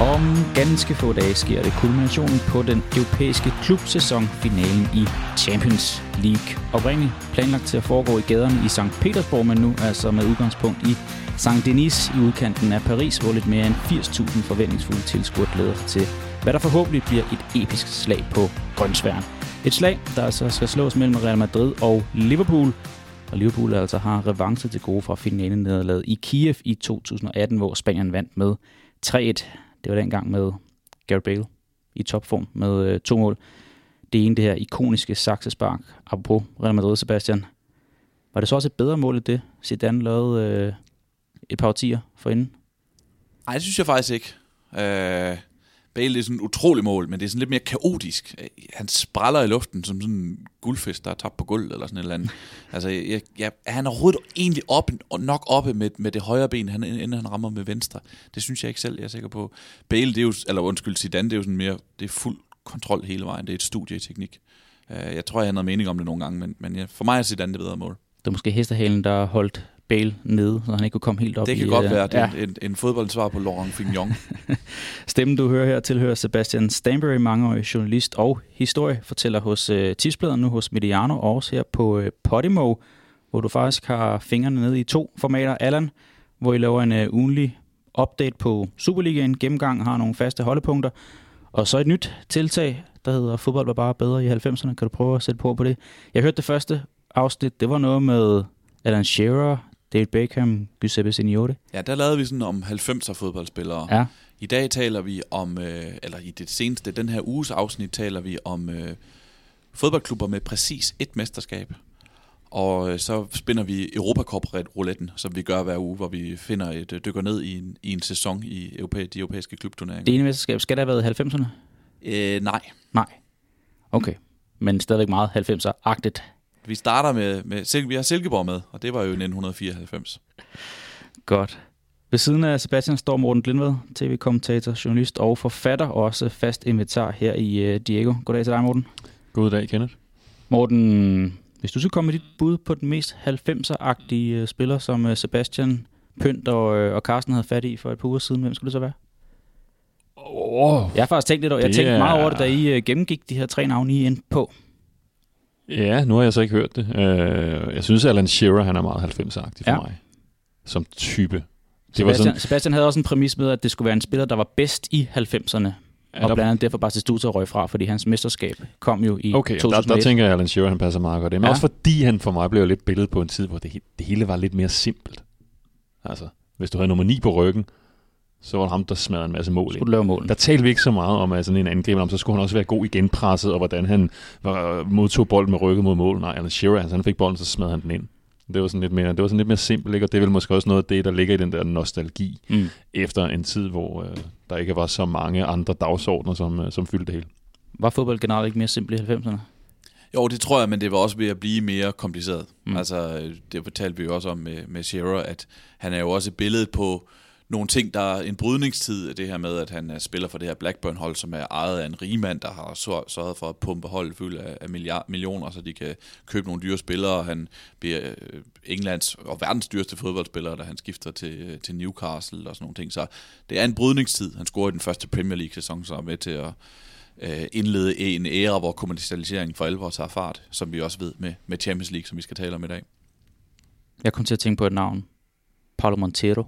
Om ganske få dage sker det kulminationen på den europæiske klubsæson finalen i Champions League. Oprindeligt planlagt til at foregå i gaderne i St. Petersborg, men nu altså med udgangspunkt i Saint-Denis i udkanten af Paris, hvor lidt mere end 80.000 forventningsfulde tilskuere glæder sig til, hvad der forhåbentlig bliver et episk slag på grønsværen. Et slag, der altså skal slås mellem Real Madrid og Liverpool, og Liverpool altså har revanche til gode fra finalen nederlaget i Kiev i 2018, hvor Spanien vandt med 3-1. Det var dengang med Gareth Bale i topform med øh, to mål. Det ene, det her ikoniske saksespark, apropos Real Madrid, Sebastian. Var det så også et bedre mål end det, Zidane lavede øh, et par årtier forinden? Nej, det synes jeg faktisk ikke. Øh, Bale er sådan et utroligt mål, men det er sådan lidt mere kaotisk. Han spræller i luften som sådan en guldfisk, der er tabt på gulv eller sådan et eller andet. altså, jeg, jeg, er han overhovedet egentlig op, nok oppe med, med det højre ben, han, inden han rammer med venstre? Det synes jeg ikke selv, jeg er sikker på. Bale, det er jo, eller undskyld, Zidane, det er jo sådan mere, det er fuld kontrol hele vejen. Det er et studie i teknik. Øh, jeg tror, jeg har noget mening om det nogle gange, men, men for mig er Zidane det bedre mål. Det er måske hestehalen, der holdt Bale nede, så han ikke kunne komme helt op Det kan i, godt øh, være, det er ja. en, en fodboldsvar på Laurent Fignon. Stemmen, du hører her, tilhører Sebastian Stanbury, mangeårig journalist og historiefortæller hos øh, Tipsbladet, nu hos Mediano, og også her på øh, Podimo, hvor du faktisk har fingrene nede i to formater. Allan, hvor I laver en øh, ugenlig update på Superligaen, gennemgang har nogle faste holdepunkter, og så et nyt tiltag, der hedder Fodbold var bare bedre i 90'erne. Kan du prøve at sætte på på det? Jeg hørte det første afsnit, det var noget med Alan Shearer, David Beckham, Giuseppe Signore. ja, der lavede vi sådan om 90'er fodboldspillere. Ja, I dag taler vi om, øh, eller i det seneste, den her uges afsnit, taler vi om øh, fodboldklubber med præcis et mesterskab. Og øh, så spinder vi Europacup-rouletten, som vi gør hver uge, hvor vi finder et øh, dykker ned i en, i en sæson i europæ- de europæiske klubturneringer. det ene mesterskab, skal det have været 90'erne? Øh, nej, Nej. Okay. Men stadigvæk meget 90'er-agtigt. Vi starter med, med Sil- vi har Silkeborg med, og det var jo i 1994. Godt. Ved siden af Sebastian står Morten Glindved, tv-kommentator, journalist og forfatter, og også fast invitar her i uh, Diego. Goddag til dig, Morten. God dag, Kenneth. Morten, hvis du skal komme med dit bud på den mest 90'er-agtige uh, spiller, som uh, Sebastian Pynt og, og Carsten havde fat i for et par uger siden, hvem skulle det så være? Oh. Jeg har faktisk tænkt lidt over, jeg tænkte er- meget over det, da I gennemgik de her tre navne, I inde på. Ja, nu har jeg så ikke hørt det. Uh, jeg synes, Alan Shearer han er meget 90'er-agtig for Ja. mig. Som type. Det var Sebastian, sådan, Sebastian havde også en præmis med, at det skulle være en spiller, der var bedst i 90'erne. Ja, og der- blandt andet derfor bare til Stuttgart røg fra, fordi hans mesterskab kom jo i Okay, der, 2001. der tænker jeg, at Alan Shearer han passer meget godt ind. Men Ja. også fordi han for mig blev lidt billedet på en tid, hvor det, det hele var lidt mere simpelt. Altså, hvis du havde nummer 9 på ryggen, så var det ham, der smadrede en masse mål. skulle lave mål. Der talte vi ikke så meget om, at sådan en angriber, om, så skulle han også være god i genpresset, og hvordan han var, modtog bolden med ryggen mod mål. Nej, Alan Shearer, altså, han fik bolden, så smed han den ind. Det var sådan lidt mere, det var sådan lidt mere simpelt, ikke? og det er vel måske også noget af det, der ligger i den der nostalgi, Mm. efter en tid, hvor øh, der ikke var så mange andre dagsordner, som, øh, som fyldte det hele. Var fodbold generelt ikke mere simpelt i 90'erne? Jo, det tror jeg, men det var også ved at blive mere kompliceret. Mm. Mm. Altså, øh, det fortalte vi jo også om med, med Shearer, at han er jo også et billede på nogle ting, der er en brydningstid det her med, at han øh, spiller for det her Blackburn-hold, som er ejet af en rigmand, der har sørget for at pumpe holdet fyldt af, af milliard, millioner, så de kan købe nogle dyre spillere. Han bliver øh, Englands og verdens dyreste fodboldspiller, da han skifter til, øh, til Newcastle og sådan nogle ting. Så det er en brydningstid. Han scorer i den første Premier League-sæson, så er med til at øh, indlede en æra, hvor kommercialiseringen for alvor tager fart, som vi også ved med, med Champions League, som vi skal tale om i dag. Jeg kom til at tænke på et navn. Paulo Montero.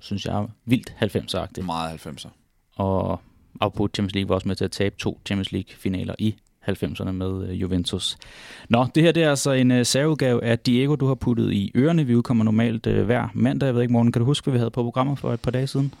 Synes jeg vildt 90'er-agtigt. Meget 90'er. Og apropos Champions League var også med til at tabe to Champions League-finaler i 90'erne med uh, Juventus. Nå, det her det er altså en uh, særudgave af Diego, du har puttet i ørerne. Vi udkommer normalt uh, hver mandag. Jeg ved ikke, morgen. Kan du huske, hvad vi havde på programmet for et par dage siden?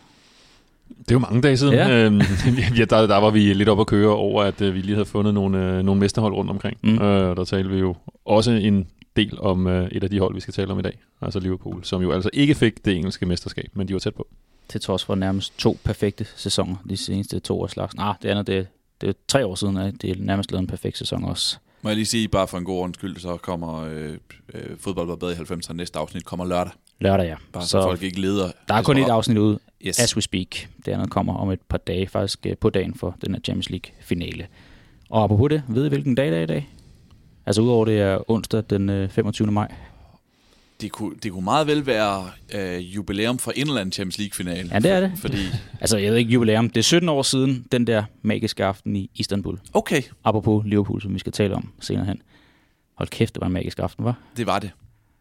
Det er jo mange dage siden. Ja. Øhm, ja, der, der var vi lidt op at køre over, at øh, vi lige havde fundet nogle, øh, nogle mesterhold rundt omkring. Mm. Øh, der talte vi jo også en del om øh, et af de hold, vi skal tale om i dag. Altså Liverpool, som jo altså ikke fik det engelske mesterskab, men de var tæt på. Til trods for nærmest to perfekte sæsoner de seneste to års slags. Nej, det andet, det, det er tre år siden, at det er nærmest lavet en perfekt sæson også. Må jeg lige sige, bare for en god ordens skyld, så kommer øh, øh, fodbold var bedre i 90'erne. Næste afsnit kommer lørdag. Lørdag, ja. Bare så, så folk ikke leder. Der er kun et afsnit ude, Yes. as we speak. Det andet kommer om et par dage, faktisk øh, på dagen for den her Champions League-finale. Og apropos det, ved I hvilken dag det er i dag? Altså udover det er onsdag den øh, 25. maj. det kunne, det kunne meget vel være øh, jubilæum for en eller anden Champions League-finale. Ja, det er det. Fordi, Altså, jeg ved ikke jubilæum. Det er 17 år siden, den der magiske aften i Istanbul. okay, Apropos Liverpool, som vi skal tale om senere hen. Hold kæft, det var en magisk aften, var? det var det.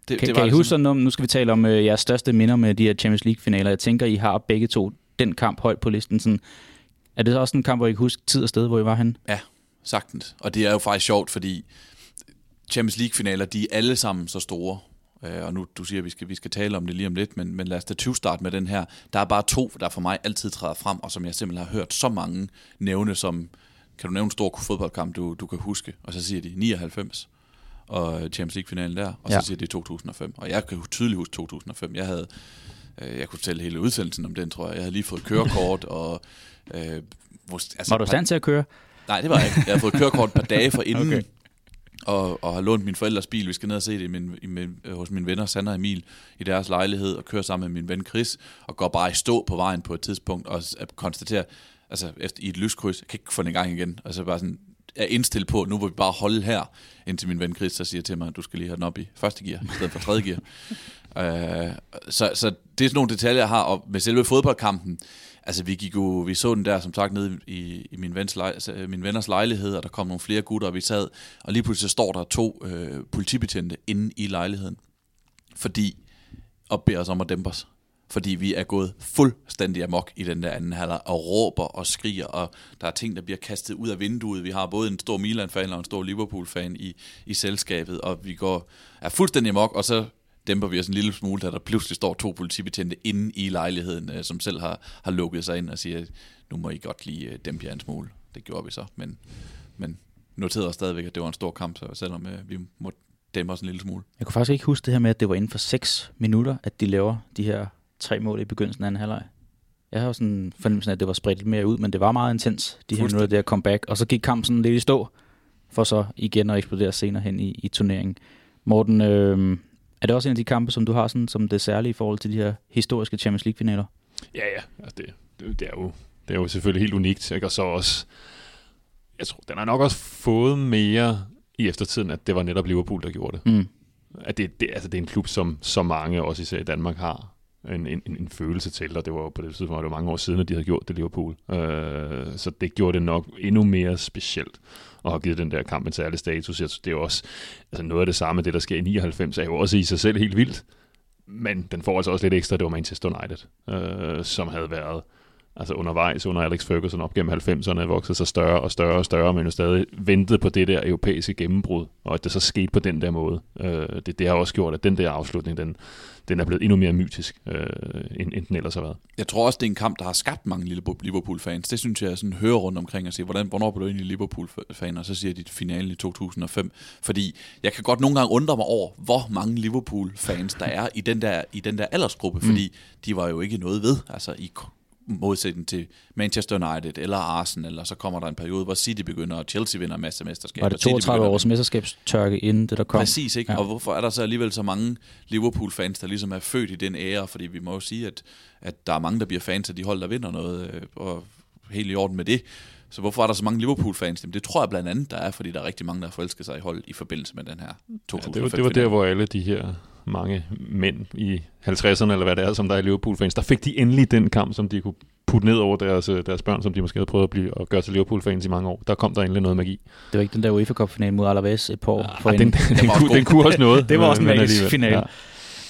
det Kan, det kan var I huske sådan noget? Nu skal vi tale om øh, jeres største minder med de her Champions League-finaler. Jeg tænker, I har begge to den kamp højt på listen. Sådan, er det så også en kamp, hvor I kan huske tid og sted, hvor I var henne? Sagtens. Og det er jo faktisk sjovt, fordi Champions League-finaler, de er alle sammen så store. Øh, og nu du siger, at vi skal, vi skal tale om det lige om lidt, men, men lad os da 20 starte med den her. Der er bare to, der for mig altid træder frem, og som jeg simpelthen har hørt så mange nævne, som kan du nævne en stor fodboldkamp, du, du kan huske? Og så siger de 99 og Champions League-finalen der, og så Ja. siger de 2005. Og jeg kan tydeligt huske 2005. Jeg havde, øh, jeg kunne fortælle hele udsendelsen om den, tror jeg. Jeg havde lige fået kørekort, og... Øh, hvor, altså, Var du i stand til at køre? Nej, det var jeg ikke. Jeg har fået kørekort et par dage for inden, Okay. Og, og har lånt min forældres bil. Vi skal ned og se det i min, i min, øh, hos mine venner, Sander og Emil, i deres lejlighed, og køre sammen med min ven Chris, og går bare i stå på vejen på et tidspunkt, og s- at konstatere, altså efter, i et lyskryds, jeg kan ikke få den i gang igen, og så bare sådan, er indstillet på, nu vil vi bare holde her, indtil min ven Chris så siger til mig, at du skal lige have den op i første gear, i stedet for tredje gear. Øh, så, så det er sådan nogle detaljer, jeg har, og med selve fodboldkampen, altså vi gik jo, vi så den der som sagt nede i, i min, vens lej, altså, min venners lejlighed, og der kom nogle flere gutter, og vi sad, og lige pludselig står der to øh, politibetjente inde i lejligheden, fordi, og beder os om at dæmpe os. Fordi vi er gået fuldstændig amok i den der anden halvleg og råber og skriger, og der er ting, der bliver kastet ud af vinduet. Vi har både en stor Milan-fan og en stor Liverpool-fan i, i selskabet, og vi går er fuldstændig amok, og så dæmper vi os en lille smule, da der pludselig står to politibetjente inde i lejligheden, øh, som selv har, har lukket sig ind og siger, nu må I godt lige øh, dæmpe jer en smule. Det gjorde vi så, men, men noterede os stadigvæk, at det var en stor kamp, så selvom øh, vi må dæmpe os en lille smule. Jeg kunne faktisk ikke huske det her med, at det var inden for 6 minutter, at de laver de her tre mål i begyndelsen af anden halvleg. Jeg har jo sådan fornemmelsen af, at det var spredt lidt mere ud, men det var meget intens, de her minutter der comeback. Og så gik kampen sådan lidt i stå, for så igen at eksplodere senere hen i, i turneringen. Morten, øh, er det også en af de kampe, som du har sådan, som det særlige i forhold til de her historiske Champions League-finaler? Ja, ja. Altså det, det, det, er jo, det er jo selvfølgelig helt unikt. Ikke? Og så også, jeg tror, den har nok også fået mere i eftertiden, at det var netop Liverpool, der gjorde det. Mm. At det, det, altså det er en klub, som så mange, også især i Danmark, har en, en, en følelse til, og det var jo på det tidspunkt, det var mange år siden, at de havde gjort det Liverpool. Øh, så det gjorde det nok endnu mere specielt, og har givet den der kamp en særlig status. Jeg, det er også altså noget af det samme, det der sker i 99, er jo også i sig selv helt vildt, men den får altså også lidt ekstra, det var Manchester United, øh, som havde været altså undervejs under Alex Ferguson op gennem 90'erne, vokset sig større og større og større, men jo stadig ventede på det der europæiske gennembrud, og at det så skete på den der måde. Øh, det, det har også gjort, at den der afslutning, den, den er blevet endnu mere mytisk, øh, end, end den ellers har været. Jeg tror også, det er en kamp, der har skabt mange Liverpool- Liverpool-fans. Det synes jeg, sådan hører rundt omkring og siger, hvordan, hvornår blev du egentlig Liverpool-fan? Og så siger de finalen i 2005. Fordi jeg kan godt nogle gange undre mig over, hvor mange Liverpool-fans der er i den der, i den der aldersgruppe. Mm. Fordi de var jo ikke noget ved, altså i modsætning til Manchester United eller Arsenal, eller så kommer der en periode, hvor City begynder, og Chelsea vinder en masse mesterskaber. Var det City 32 begynder at års mesterskabstørke inden det, der kom? Præcis, ikke? Ja. Ja. Og hvorfor er der så alligevel så mange Liverpool-fans, der ligesom er født i den ære? Fordi vi må jo sige, at, at der er mange, der bliver fans af de hold, der vinder noget, øh, og helt i orden med det. Så hvorfor er der så mange Liverpool-fans? Jamen, det tror jeg blandt andet, der er, fordi der er rigtig mange, der har forelsket sig i hold i forbindelse med den her 2005 Ja, det, var, det var der, hvor alle de her mange mænd i 50'erne, eller hvad det er, som der er Liverpool-fans, der fik de endelig den kamp, som de kunne putte ned over deres, øh, deres børn, som de måske havde prøvet at blive og gøre til Liverpool-fans i mange år. Der kom der endelig noget magi. Det var ikke den der UEFA Cup-finale mod Alaves et par år Ja, den, den, den, var også kunne, den kunne også noget. Det var også en magisk finale. Ja.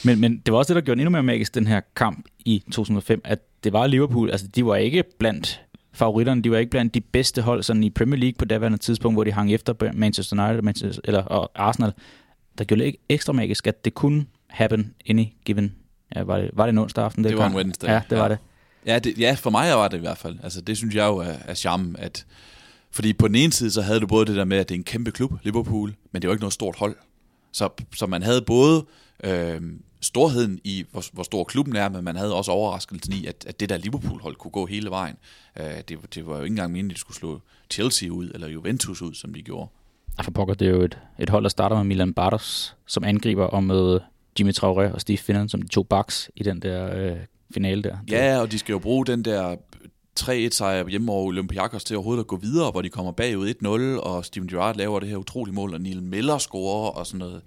Men, men det var også det, der gjorde den endnu mere magisk, den her kamp i 2005, at det var Liverpool. Altså, de var ikke blandt favoritterne. De var ikke blandt de bedste hold sådan i Premier League på daværende tidspunkt, hvor de hang efter Manchester United Manchester, eller, og Arsenal. Der gjorde det ekstra magisk, at det kunne happen any given. Ja, var, det, var det en onsdag aften? Det var kamp? en Wednesday. Ja, det var Ja. det. Ja, det, ja, for mig var det i hvert fald. Altså, det synes jeg jo er, er charmen, at... Fordi på den ene side, så havde du både det der med, at det er en kæmpe klub, Liverpool, men det var ikke noget stort hold. Så, så man havde både øh, storheden i, hvor, hvor stor klubben er, men man havde også overraskelsen i, at, at det der Liverpool-hold kunne gå hele vejen. Øh, det, det var jo ikke engang meningen, at de skulle slå Chelsea ud, eller Juventus ud, som de gjorde. Altså, for pokker, det er jo et, et hold, der starter med Milan Bartos, som angriber, og med Jimmy Traoré og Steve Finnan som de to backs i den der øh, finale der. Ja, og de skal jo bruge den der 3-1 sejr hjemme over Olympiakos til overhovedet at gå videre, hvor de kommer bagud 1-0, og Steven Gerrard laver det her utrolige mål, og Neil Miller scorer og sådan noget.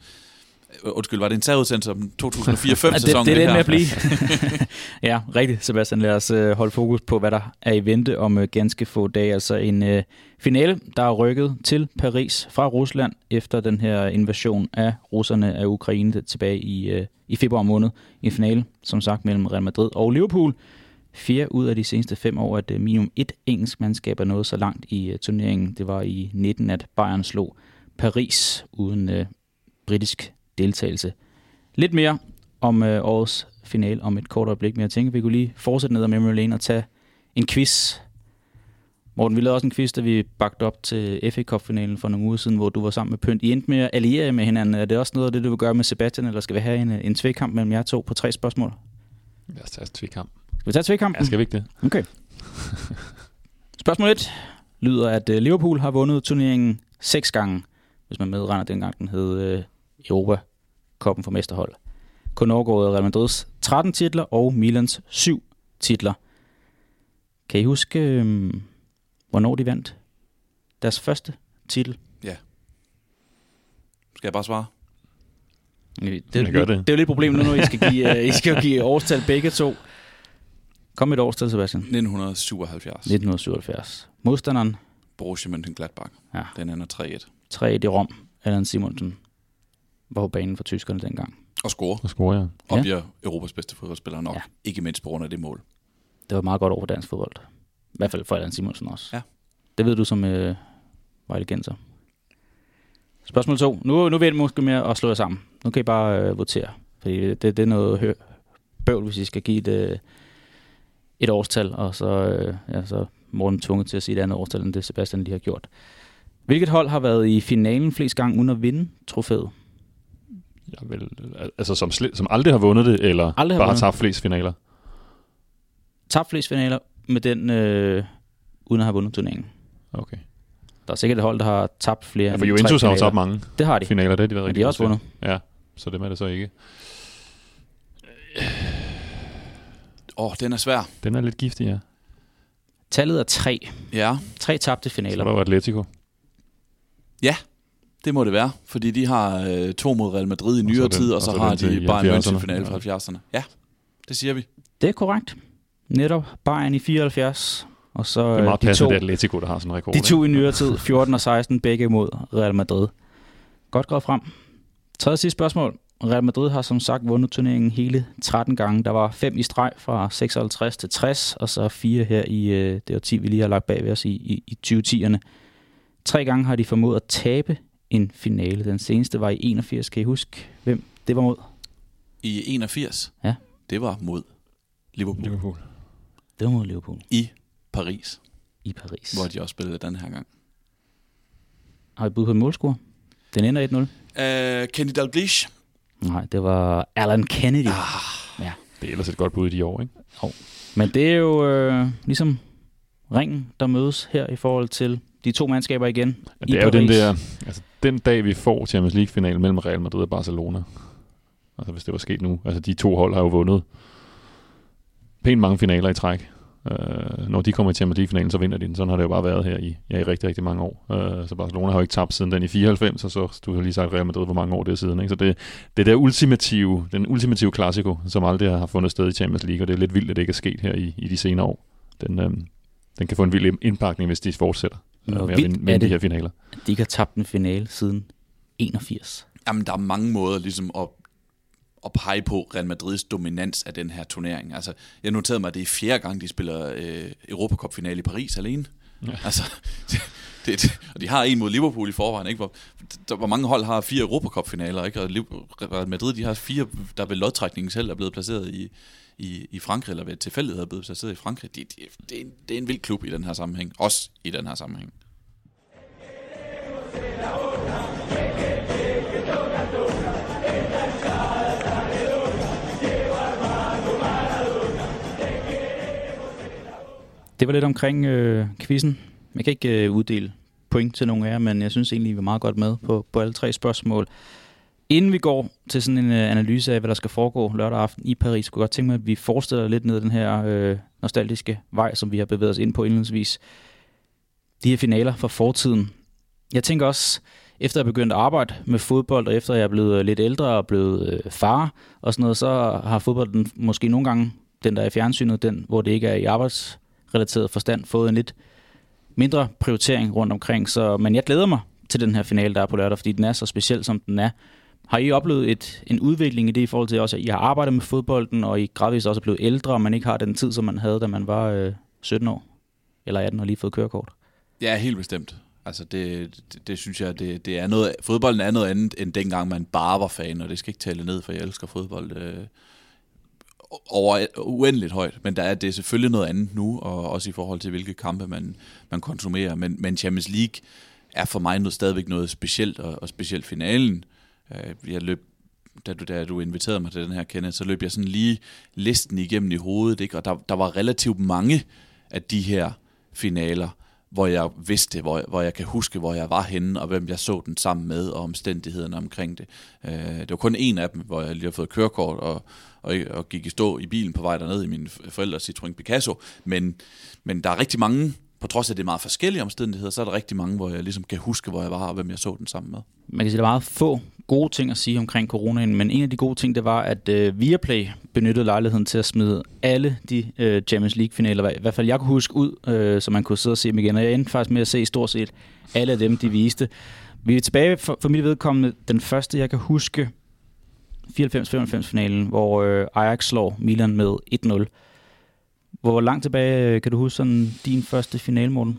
Øh, Undskyld, var det en særudsendelse om 2004-5 Ja, det, det er det her? med at blive. ja, rigtigt, Sebastian. Lad os øh, holde fokus på, hvad der er i vente om øh, ganske få dage. Altså en øh, finale, der er rykket til Paris fra Rusland efter den her invasion af russerne af Ukraine tilbage i, øh, i februar måned. En finale, som sagt, mellem Real Madrid og Liverpool. Fire ud af de seneste fem år, at øh, minimum et engelsk mandskab er nået så langt i øh, turneringen. Det var i 19, at Bayern slog Paris uden øh, britisk deltagelse. Lidt mere om øh, årets finale om et kort øjeblik, men jeg tænker, vi kunne lige fortsætte ned ad memory lane og tage en quiz. Morten, vi lavede også en quiz, da vi bagte op til FA Cup-finalen for nogle uger siden, hvor du var sammen med Pynt. I endte med at alliere med hinanden. Er det også noget af det, du vil gøre med Sebastian, eller skal vi have en, en tvekamp mellem jer to på tre spørgsmål? Lad os tage tvekamp. Skal vi tage tvekampen? Ja, skal vi ikke det? Okay. Spørgsmål 1 lyder, at øh, Liverpool har vundet turneringen seks gange, hvis man medregner dengang den hed øh, Europa Koppen for mesterhold. Kun overgået Real Madrids 13 titler og Milans 7 titler. Kan I huske, øh, hvornår de vandt deres første titel? Skal jeg bare svare? Det, Jeg gør det. det er jo lidt et problem nu, når I skal give, øh, I skal give årstal begge to. Kom med et årstal, Sebastian. 1977. 1977. Modstanderen Borussia Mönchengladbach. Ja. Den ender 3-1. 3 i Rom. Allan Simonsen var på banen for tyskerne dengang. Og score. Så scorer jeg. Og Ja. bliver Europas bedste fodboldspiller nok. Ja. Ja. Ikke mindst på grund af det mål. Det var meget godt over for dansk fodbold. I hvert fald for Allan Simonsen også. Ja. Det ved du som øh, Vejlegenser. Spørgsmål 2. Nu, nu vil jeg måske med at slå jer sammen. Nu kan I bare øh, votere. Fordi det, det er noget hø- bøvl, hvis I skal give et, øh, et årstal, og så, øh, ja, så Morten tvunget til at sige et andet årstal, end det Sebastian lige har gjort. Hvilket hold har været i finalen flest gange uden at vinde trofæet? Jeg vil, altså som, som aldrig har vundet det, eller Aldrig har bare har tabt flest finaler. Tabt flest finaler med den, øh, uden at have vundet turneringen. Okay. Der er sikkert et hold, der har tabt flere Ja, for Juventus har jo tabt mange Det har de. finaler, det har de været Men rigtig de har også vundet. Ja, så det er det så ikke. Åh, oh, den er svær. Den er lidt giftig, ja. Tallet er tre. Ja, Tre tabte Så finaler. der var Atletico. Det må det være. Fordi de har øh, to mod Real Madrid i Og så nyere den- tid, og og så så har de i Bayern 70'erne. München finale fra 70'erne. Ja, det siger vi. Det er korrekt. Netop Bayern i 74. Og så Det er øh, meget de, passende, to, det Atletico, der har sådan en rekord. de ikke? to i nyere tid, 14 og 16, begge mod Real Madrid. Godt gået frem. Tredje sidste spørgsmål. Real Madrid har som sagt vundet turneringen hele 13 gange. Der var fem i streg fra 56 til 60, og så fire her i øh, det årti, vi lige har lagt bag ved os i, i, i 2010'erne. Tre gange har de formået at tabe en finale. Den seneste var i 81. Kan I huske, hvem det var mod? I 81, Ja. det var mod Liverpool. Liverpool. Det var mod Liverpool I Paris, i Paris. hvor de også spillede den her gang. Har I bud på en målscore? Den ender 1-0. Uh, Kenny Dalglish. Nej, det var Alan Kennedy. Ah, Ja. Det er ellers et godt bud i de år, ikke? Men det er jo øh, ligesom ringen, der mødes her i forhold til de to mandskaber igen. Ja, I det er jo den der, altså den dag vi får Champions League-finalen mellem Real Madrid og Barcelona. Altså hvis det var sket nu. Altså de to hold har jo vundet pænt mange finaler i træk. Uh, når de kommer i Champions League-finalen, så vinder de den. Sådan har det jo bare været her i, ja, i rigtig, rigtig mange år. Uh, så Barcelona har jo ikke tabt siden den i 94, og så du har lige sagt Real Madrid, hvor mange år det er siden. Ikke? Så det, det er der ultimative, den ultimative klassiko, som aldrig har fundet sted i Champions League, og det er lidt vildt, at det ikke er sket her i, i de senere år. Den, øhm, den kan få en vild indpakning, hvis de fortsætter Hvor med at vildt vinde, er vinde de det? her finaler. De ikke har tabt en finale siden 81. Jamen, der er mange måder ligesom at, at pege på Real Madrids dominans af den her turnering. Altså, jeg noterede mig, at det er fjerde gang, de spiller øh, Europacup-finale i Paris alene. Ja. Altså, det, det, og de har en mod Liverpool i forvejen, ikke? Hvor, der, hvor mange hold har fire Europacup-finaler, ikke? Og Real Madrid, de har fire, der ved lodtrækningen selv er blevet placeret i, i, i Frankrig, eller ved tilfældighed er blevet placeret i Frankrig. Det, det, det, er en, det er en vild klub i den her sammenhæng. Også i den her sammenhæng. Det var lidt omkring øh, quizzen. Jeg kan ikke øh, uddele point til nogen af jer, men jeg synes egentlig, vi var meget godt med på, på alle tre spørgsmål. Inden vi går til sådan en øh, analyse af, hvad der skal foregå lørdag aften i Paris, kunne jeg godt tænke mig, at vi forestiller lidt ned den her øh, nostalgiske vej, som vi har bevæget os ind på indledningsvis. De her finaler fra fortiden. Jeg tænker også, efter jeg begyndte at arbejde med fodbold, og efter jeg er blevet øh, lidt ældre og blevet øh, far og sådan noget, så har fodbolden måske nogle gange, den der er i fjernsynet, den, hvor det ikke er i arbejdsrelateret forstand, fået en lidt mindre prioritering rundt omkring. Så, men jeg glæder mig til den her finale, der er på lørdag, fordi den er så speciel, som den er. Har I oplevet et, en udvikling i det i forhold til også, at I har arbejdet med fodbolden, og I gradvist også er blevet ældre, og man ikke har den tid, som man havde, da man var øh, 17 år? Eller 18 og lige fået kørekort? Ja, helt bestemt. Altså det, det, det synes jeg, det, det er noget, fodbolden er noget andet, end dengang man bare var fan, og det skal ikke tale ned, for jeg elsker fodbold øh, over uendeligt højt. Men der er det er selvfølgelig noget andet nu, og også i forhold til, hvilke kampe man, man konsumerer. Men, men Champions League er for mig noget, stadigvæk noget specielt, og, og specielt finalen. Øh, Øh, jeg løb da du, da du inviterede mig til den her, Kenneth, så løb jeg sådan lige listen igennem i hovedet, ikke? og der, der var relativt mange af de her finaler, hvor jeg vidste, hvor, hvor jeg kan huske, hvor jeg var henne, og hvem jeg så den sammen med, og omstændighederne omkring det. Øh, det var kun en af dem, hvor jeg lige har fået kørekort, og, og, og gik i stå i bilen på vej derned i min forældres Citroën Picasso. Men, men der er rigtig mange på trods af det er meget forskellige omstændigheder, så er der rigtig mange, hvor jeg ligesom kan huske, hvor jeg var og hvem jeg så den sammen med. Man kan sige, at der er meget få gode ting at sige omkring coronaen, men en af de gode ting, det var, at øh, Viaplay benyttede lejligheden til at smide alle de øh, Champions League-finaler, i hvert fald jeg kunne huske ud, øh, så man kunne sidde og se dem igen, og jeg endte faktisk med at se stort set alle af dem, de viste. Vi er tilbage for, for mit vedkommende den første, jeg kan huske, 94-95 finalen, hvor øh, Ajax slår Milan med 1-0. Hvor langt tilbage øh, kan du huske sådan din første finale, Morten?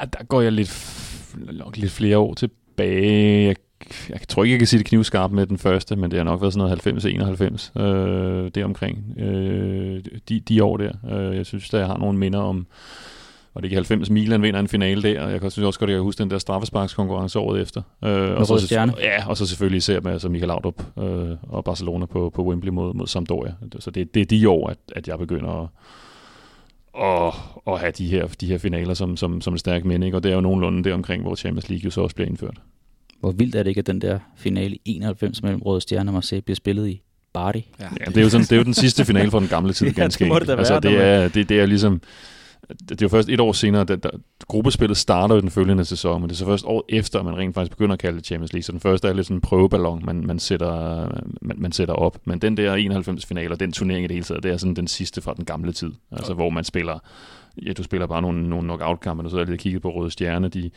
Ja, der går jeg lidt, nok lidt flere år tilbage. Jeg, jeg tror ikke, jeg kan sige det knivskarpt med den første, men det har nok været sådan noget 90-91 øh, deromkring. Øh, de, de år der. Øh, jeg synes, at jeg har nogle minder om, og det er 90 Milan vinder en finale der, og jeg kan synes også godt, at jeg kan huske den der straffesparkskonkurrence året efter. Øh, og så, stjerne. Ja, og så selvfølgelig især med altså Michael Laudrup øh, og Barcelona på, på Wembley mod, mod Sampdoria. Så det, det er de år, at, at jeg begynder at at, at have de her, de her finaler som, som, som stærk minde, ikke? og det er jo nogenlunde der omkring, hvor Champions League jo så også bliver indført. Hvor vildt er det ikke, at den der finale i 91 mellem Røde Stjerne og Marseille bliver spillet i Bardi? Ja, ja det, er jo sådan, det er jo den sidste finale for den gamle tid, ja, ganske det, det, altså, det, er, det, det er ligesom det er jo først et år senere, da, da gruppespillet starter jo den følgende sæson, men det er så først år efter, at man rent faktisk begynder at kalde det Champions League. Så den første er lidt sådan en prøveballon, man, man, sætter, man, man sætter op. Men den der 91 finaler, den turnering i det hele taget, det er sådan den sidste fra den gamle tid. Altså hvor man spiller ja, du spiller bare nogle, nogle knockout-kampe, og så er jeg lige kigget på Røde Stjerne. De,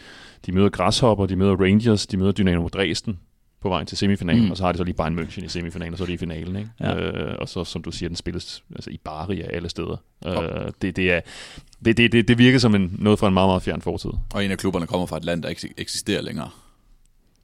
de møder Græshopper, de møder Rangers, de møder Dynamo Dresden, på vej til semifinalen, mm. og så har de så lige Bayern München i semifinalen, og så er det i finalen. Ikke? Ja. Øh, og så, som du siger, den spilles altså, i Bari af alle steder. Oh. Øh, det, det, er, det, det, det, det virker som en, noget fra en meget, meget fjern fortid. Og en af klubberne kommer fra et land, der ikke eksisterer længere.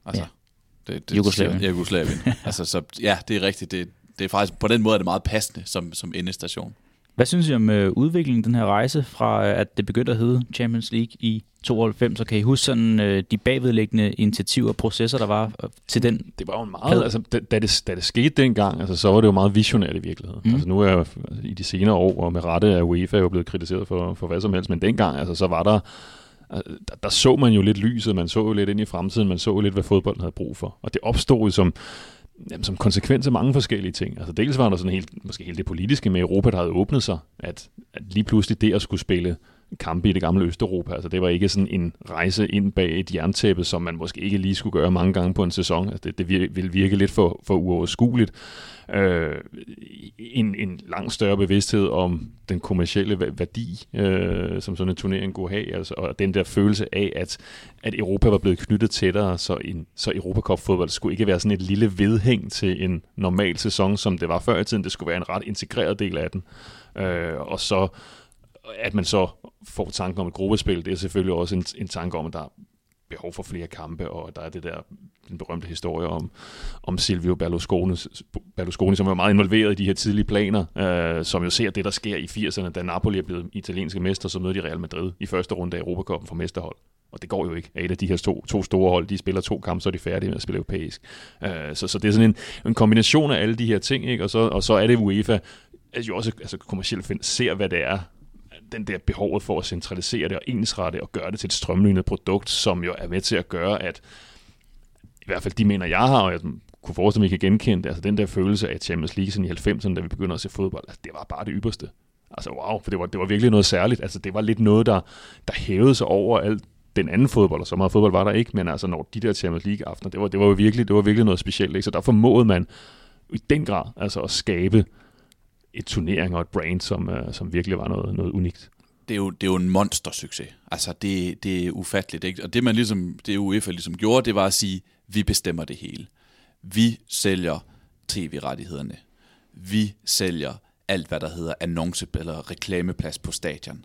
Altså, ja. det, det, Jugoslavien. Ja, Jugoslavien. altså, så, ja, det er rigtigt. Det, det er faktisk, på den måde er det meget passende som, som endestation. Hvad synes I om øh, udviklingen, den her rejse, fra øh, at det begyndte at hedde Champions League i 92, så kan I huske sådan, øh, de bagvedliggende initiativer og processer, der var øh, til den? Det var jo meget, altså da, da, det, da det skete dengang, altså, så var det jo meget visionært i virkeligheden. Mm. Altså nu er jeg i de senere år, og med rette er UEFA jo blevet kritiseret for, for hvad som helst, men dengang, altså så var der, altså, der, der så man jo lidt lyset, man så jo lidt ind i fremtiden, man så jo lidt, hvad fodbolden havde brug for. Og det opstod jo som, jamen, som konsekvens af mange forskellige ting. Altså dels var der sådan helt, måske helt det politiske med Europa, der havde åbnet sig, at, at lige pludselig det at skulle spille kampe i det gamle Østeuropa. Altså det var ikke sådan en rejse ind bag et jerntæppe, som man måske ikke lige skulle gøre mange gange på en sæson. Altså det, det ville virke lidt for, for uoverskueligt. Øh, en, en langt større bevidsthed om den kommercielle værdi, øh, som sådan en turnering kunne have, altså, og den der følelse af, at, at Europa var blevet knyttet tættere, så, en, så Europacup-fodbold skulle ikke være sådan et lille vedhæng til en normal sæson, som det var før i tiden. Det skulle være en ret integreret del af den. Øh, og så at man så får tanken om et gruppespil, det er selvfølgelig også en, en tanke om, at der er behov for flere kampe, og der er det der, den berømte historie om, om Silvio Berlusconi, Berlusconi, som var meget involveret i de her tidlige planer, øh, som jo ser det, der sker i 80'erne, da Napoli er blevet italienske mester, så møder de Real Madrid i første runde af Europacupen for mesterhold. Og det går jo ikke. Et af de her to, to store hold, de spiller to kampe, så er de færdige med at spille europæisk. Øh, så, så det er sådan en, en kombination af alle de her ting, ikke? Og, så, og så er det UEFA, altså jo også altså kommercielt ser, hvad det er, den der behovet for at centralisere det og ensrette og gøre det til et strømlignet produkt, som jo er med til at gøre, at i hvert fald de mener, jeg har, og jeg kunne forestille mig, at I kan genkende det, altså den der følelse af Champions League i 90'erne, da vi begynder at se fodbold, altså det var bare det ypperste. Altså wow, for det var, det var virkelig noget særligt. Altså det var lidt noget, der, der hævede sig over alt den anden fodbold, og så meget fodbold var der ikke, men altså når de der Champions League aftener, det var, det var jo virkelig, det var virkelig noget specielt, ikke? så der formåede man i den grad altså at skabe et turnering og et brand, som, uh, som virkelig var noget, noget unikt. Det er, jo, det er jo en monstersucces. Altså, det, det er ufatteligt. Ikke? Og det, man ligesom, det UEFA ligesom gjorde, det var at sige, vi bestemmer det hele. Vi sælger tv-rettighederne. Vi sælger alt, hvad der hedder annonce- eller reklameplads på stadion.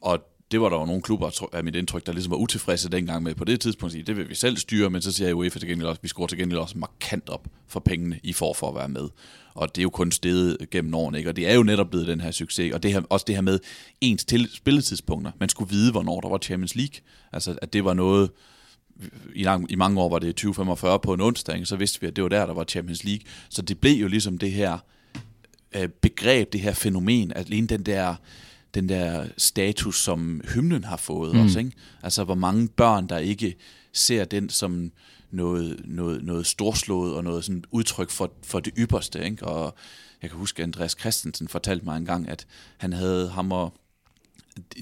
Og det var der jo nogle klubber, af mit indtryk, der ligesom var utilfredse dengang med på det tidspunkt. Det vil vi selv styre, men så siger UEFA til gengæld også, vi scorer til gengæld også markant op for pengene, I får for at være med. Og det er jo kun steget gennem årene, ikke? og det er jo netop blevet den her succes. Og det her, også det her med ens til spilletidspunkter. Man skulle vide, hvornår der var Champions League. Altså, at det var noget, i, lang, i mange år var det 2045 på en onsdag, ikke? så vidste vi, at det var der, der var Champions League. Så det blev jo ligesom det her øh, begreb, det her fænomen, at alene den der den der status, som hymnen har fået mm. også. Ikke? Altså, hvor mange børn, der ikke ser den som noget, noget, noget storslået og noget sådan udtryk for, for det ypperste. Ikke? Og jeg kan huske, at Andreas Christensen fortalte mig en gang, at han havde ham og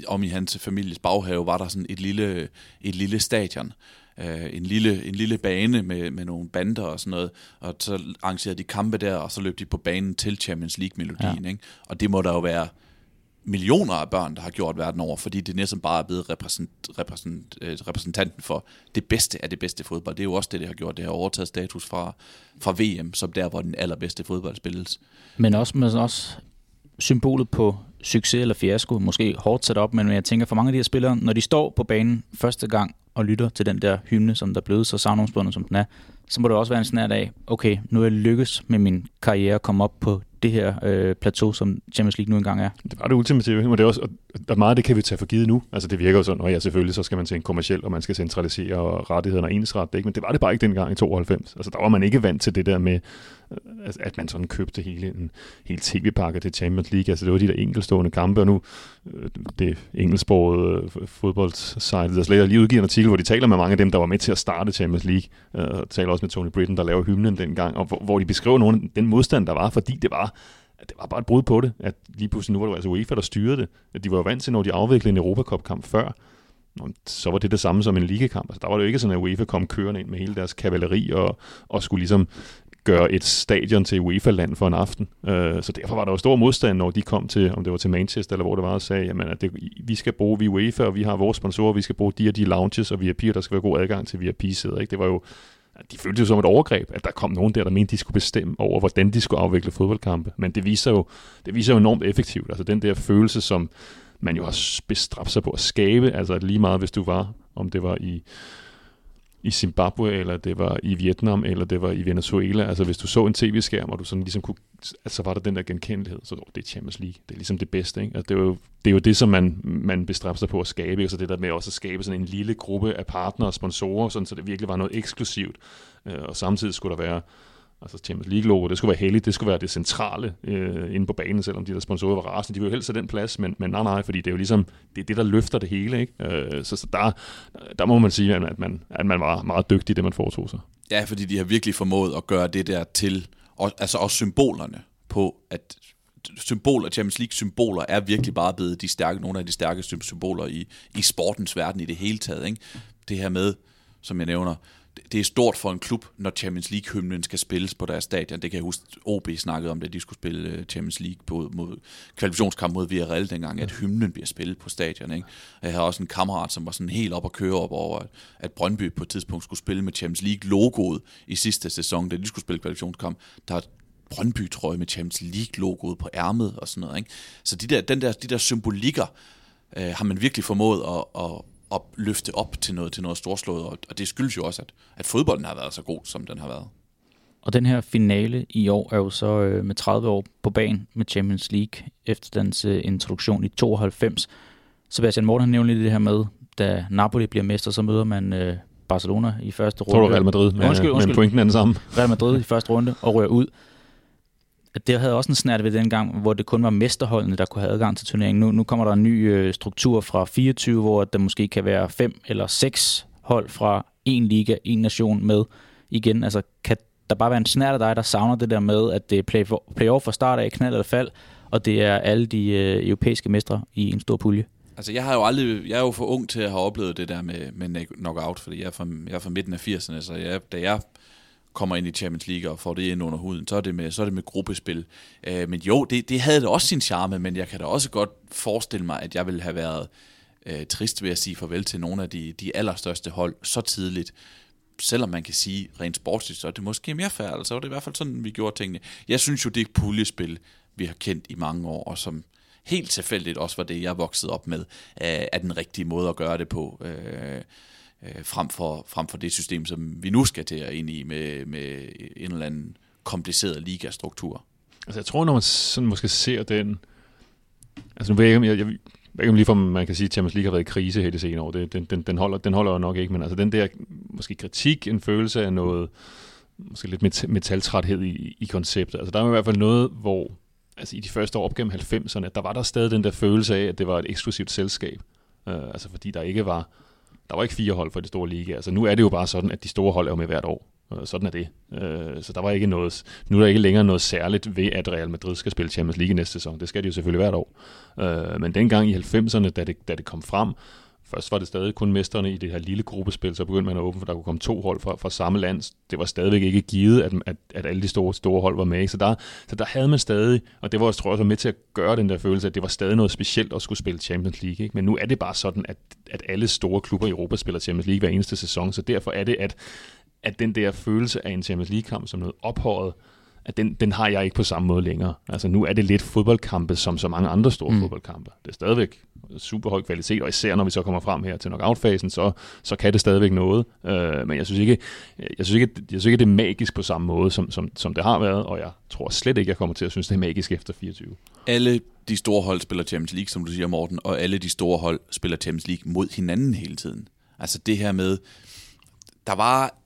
om i hans families baghave var der sådan et lille, et lille stadion, øh, en, lille, en lille bane med, med nogle bander og sådan noget, og så arrangerede de kampe der, og så løb de på banen til Champions League-melodien, ja. ikke? og det må der jo være millioner af børn, der har gjort verden over, fordi det næsten bare er blevet repræsent, repræsent, øh, repræsentanten for det bedste af det bedste fodbold. Det er jo også det, det har gjort. Det har overtaget status fra, fra VM, som der, hvor den allerbedste fodbold spilles. Men også, men også symbolet på succes eller fiasko, måske hårdt sat op, men jeg tænker for mange af de her spillere, når de står på banen første gang og lytter til den der hymne, som der er blevet så savnomsbundet, som den er, så må det også være en snært af, okay, nu er jeg lykkes med min karriere at komme op på det her øh, plateau, som Champions League nu engang er. Det var det ultimative, men det er også, og meget af det kan vi tage for givet nu. Altså det virker jo sådan, og ja, selvfølgelig så skal man tænke kommercielt, og man skal centralisere og rettighederne og ensrette det, ikke? men det var det bare ikke dengang i 92. Altså der var man ikke vant til det der med, at man sådan købte hele en hel tv-pakke til Champions League. Altså det var de der enkelstående kampe, og nu øh, det engelsksprogede øh, fodboldsite, der slet lige udgiver en artikel, hvor de taler med mange af dem, der var med til at starte Champions League, øh, og taler også med Tony Britton, der laver hymnen dengang, og hvor, hvor de beskriver nogle, den modstand, der var, fordi det var det var bare et brud på det, at lige pludselig nu var det altså UEFA, der styrede det. At de var jo vant til, når de afviklede en Europacup-kamp før, så var det det samme som en ligekamp. Altså, der var det jo ikke sådan, at UEFA kom kørende ind med hele deres kavaleri og, og skulle ligesom gøre et stadion til UEFA-land for en aften. Øh, så derfor var der jo stor modstand, når de kom til, om det var til Manchester eller hvor det var, og sagde, jamen, at det, vi skal bruge vi UEFA, og vi har vores sponsorer, vi skal bruge de og de lounges, og VIP, og der skal være god adgang til VIP-sæder. Ikke? Det var jo de følte det som et overgreb, at der kom nogen der, der mente, de skulle bestemme over, hvordan de skulle afvikle fodboldkampe. Men det viser jo, det viser jo enormt effektivt. Altså den der følelse, som man jo har bestraft sig på at skabe, altså lige meget hvis du var, om det var i i Zimbabwe, eller det var i Vietnam, eller det var i Venezuela. Altså hvis du så en tv-skærm, og du sådan ligesom kunne, altså var der den der genkendelighed, så det er Champions League. Det er ligesom det bedste. Ikke? Altså, det, er jo, det er jo det, som man, man bestræber sig på at skabe, og så det der med også at skabe sådan en lille gruppe af partnere og sponsorer, sådan, så det virkelig var noget eksklusivt. Øh, og samtidig skulle der være altså Champions League-logo, det skulle være heldigt, det skulle være det centrale øh, inde på banen, selvom de der sponsorer var rasende. De ville jo helst have den plads, men, men nej, nej, fordi det er jo ligesom, det er det, der løfter det hele, ikke? Øh, så, så der, der må man sige, at man, at man var meget dygtig i det, man foretog sig. Ja, fordi de har virkelig formået at gøre det der til, og, altså også symbolerne på, at symboler, Champions League symboler er virkelig bare blevet de stærke, nogle af de stærkeste symboler i, i sportens verden i det hele taget. Ikke? Det her med, som jeg nævner, det er stort for en klub, når Champions League-hymnen skal spilles på deres stadion. Det kan jeg huske, OB snakkede om, da de skulle spille øh, Champions League på, mod kvalifikationskamp mod Villarreal dengang, at hymnen bliver spillet på stadion. Ikke? Jeg har også en kammerat, som var sådan helt op og køre op over, at Brøndby på et tidspunkt skulle spille med Champions League-logoet i sidste sæson, da de skulle spille kvalifikationskamp. Der Brøndby-trøje med Champions League-logoet på ærmet og sådan noget. Ikke? Så de der, den der, de der symbolikker øh, har man virkelig formået at, at, at løfte op til noget, til noget storslået, og, og det skyldes jo også, at, at fodbolden har været så god, som den har været. Og den her finale i år er jo så øh, med 30 år på banen med Champions League efter dens øh, introduktion i 92. Sebastian Morten har nævnt det her med, da Napoli bliver mester, så møder man øh, Barcelona i første runde. Tror du Real Madrid, men, undskyld, undskyld. men pointen er den samme. Real Madrid i første runde og rører ud at det havde også en snært ved den gang, hvor det kun var mesterholdene, der kunne have adgang til turneringen. Nu, nu kommer der en ny øh, struktur fra 24, hvor der måske kan være fem eller seks hold fra en liga, en nation med igen. Altså kan der bare være en snært af dig, der savner det der med, at det er play playoff fra start af, knald eller fald, og det er alle de øh, europæiske mestre i en stor pulje? Altså, jeg har jo aldrig, jeg er jo for ung til at have oplevet det der med, med knockout, fordi jeg er fra, jeg er fra midten af 80'erne, så jeg, da jeg kommer ind i Champions League og får det ind under huden, så er det med, så er det med gruppespil. Øh, men jo, det, det havde det også sin charme, men jeg kan da også godt forestille mig, at jeg ville have været øh, trist ved at sige farvel til nogle af de, de allerstørste hold så tidligt. Selvom man kan sige rent sportsligt, så er det måske mere færdigt. Altså, det i hvert fald sådan, vi gjorde tingene. Jeg synes jo, det puljespil, vi har kendt i mange år, og som helt tilfældigt også var det, jeg voksede op med, øh, er den rigtige måde at gøre det på. Øh, øh, frem, for, frem for det system, som vi nu skal til at ind i med, med en eller anden kompliceret ligastruktur. Altså jeg tror, når man sådan måske ser den... Altså nu ved jeg ikke, jeg, jeg, jeg ikke lige for, man kan sige, at Champions League har været i krise hele det senere år. Det, den, den, den, holder, den holder jo nok ikke, men altså den der måske kritik, en følelse af noget, måske lidt metaltræthed i, i konceptet. Altså der er i hvert fald noget, hvor altså i de første år op gennem 90'erne, der var der stadig den der følelse af, at det var et eksklusivt selskab. Uh, altså fordi der ikke var der var ikke fire hold for det store liga. Altså nu er det jo bare sådan, at de store hold er med hvert år. Øh, sådan er det. Øh, så der var ikke noget, nu er der ikke længere noget særligt ved, at Real Madrid skal spille Champions League næste sæson. Det skal de jo selvfølgelig hvert år. Øh, men dengang i 90'erne, da det, da det kom frem, Først var det stadig kun mesterne i det her lille gruppespil, så begyndte man at åbne, for der kunne komme to hold fra, fra samme land. Det var stadigvæk ikke givet, at, at, at alle de store, store hold var med. Så der, så der havde man stadig, og det var tror jeg også med til at gøre den der følelse, at det var stadig noget specielt at skulle spille Champions League. Ikke? Men nu er det bare sådan, at, at alle store klubber i Europa spiller Champions League hver eneste sæson, så derfor er det, at, at den der følelse af en Champions League-kamp som noget ophøjet, at den, den har jeg ikke på samme måde længere. Altså nu er det lidt fodboldkampe som så mange andre store mm. fodboldkampe. Det er stadigvæk super høj kvalitet, og især når vi så kommer frem her til knockout-fasen, så, så kan det stadigvæk noget. Uh, men jeg synes, ikke, jeg, synes ikke, jeg synes ikke, det er magisk på samme måde, som, som, som det har været, og jeg tror slet ikke, jeg kommer til at synes, det er magisk efter 24. Alle de store hold spiller Champions League, som du siger, Morten, og alle de store hold spiller Champions League mod hinanden hele tiden. Altså det her med, der var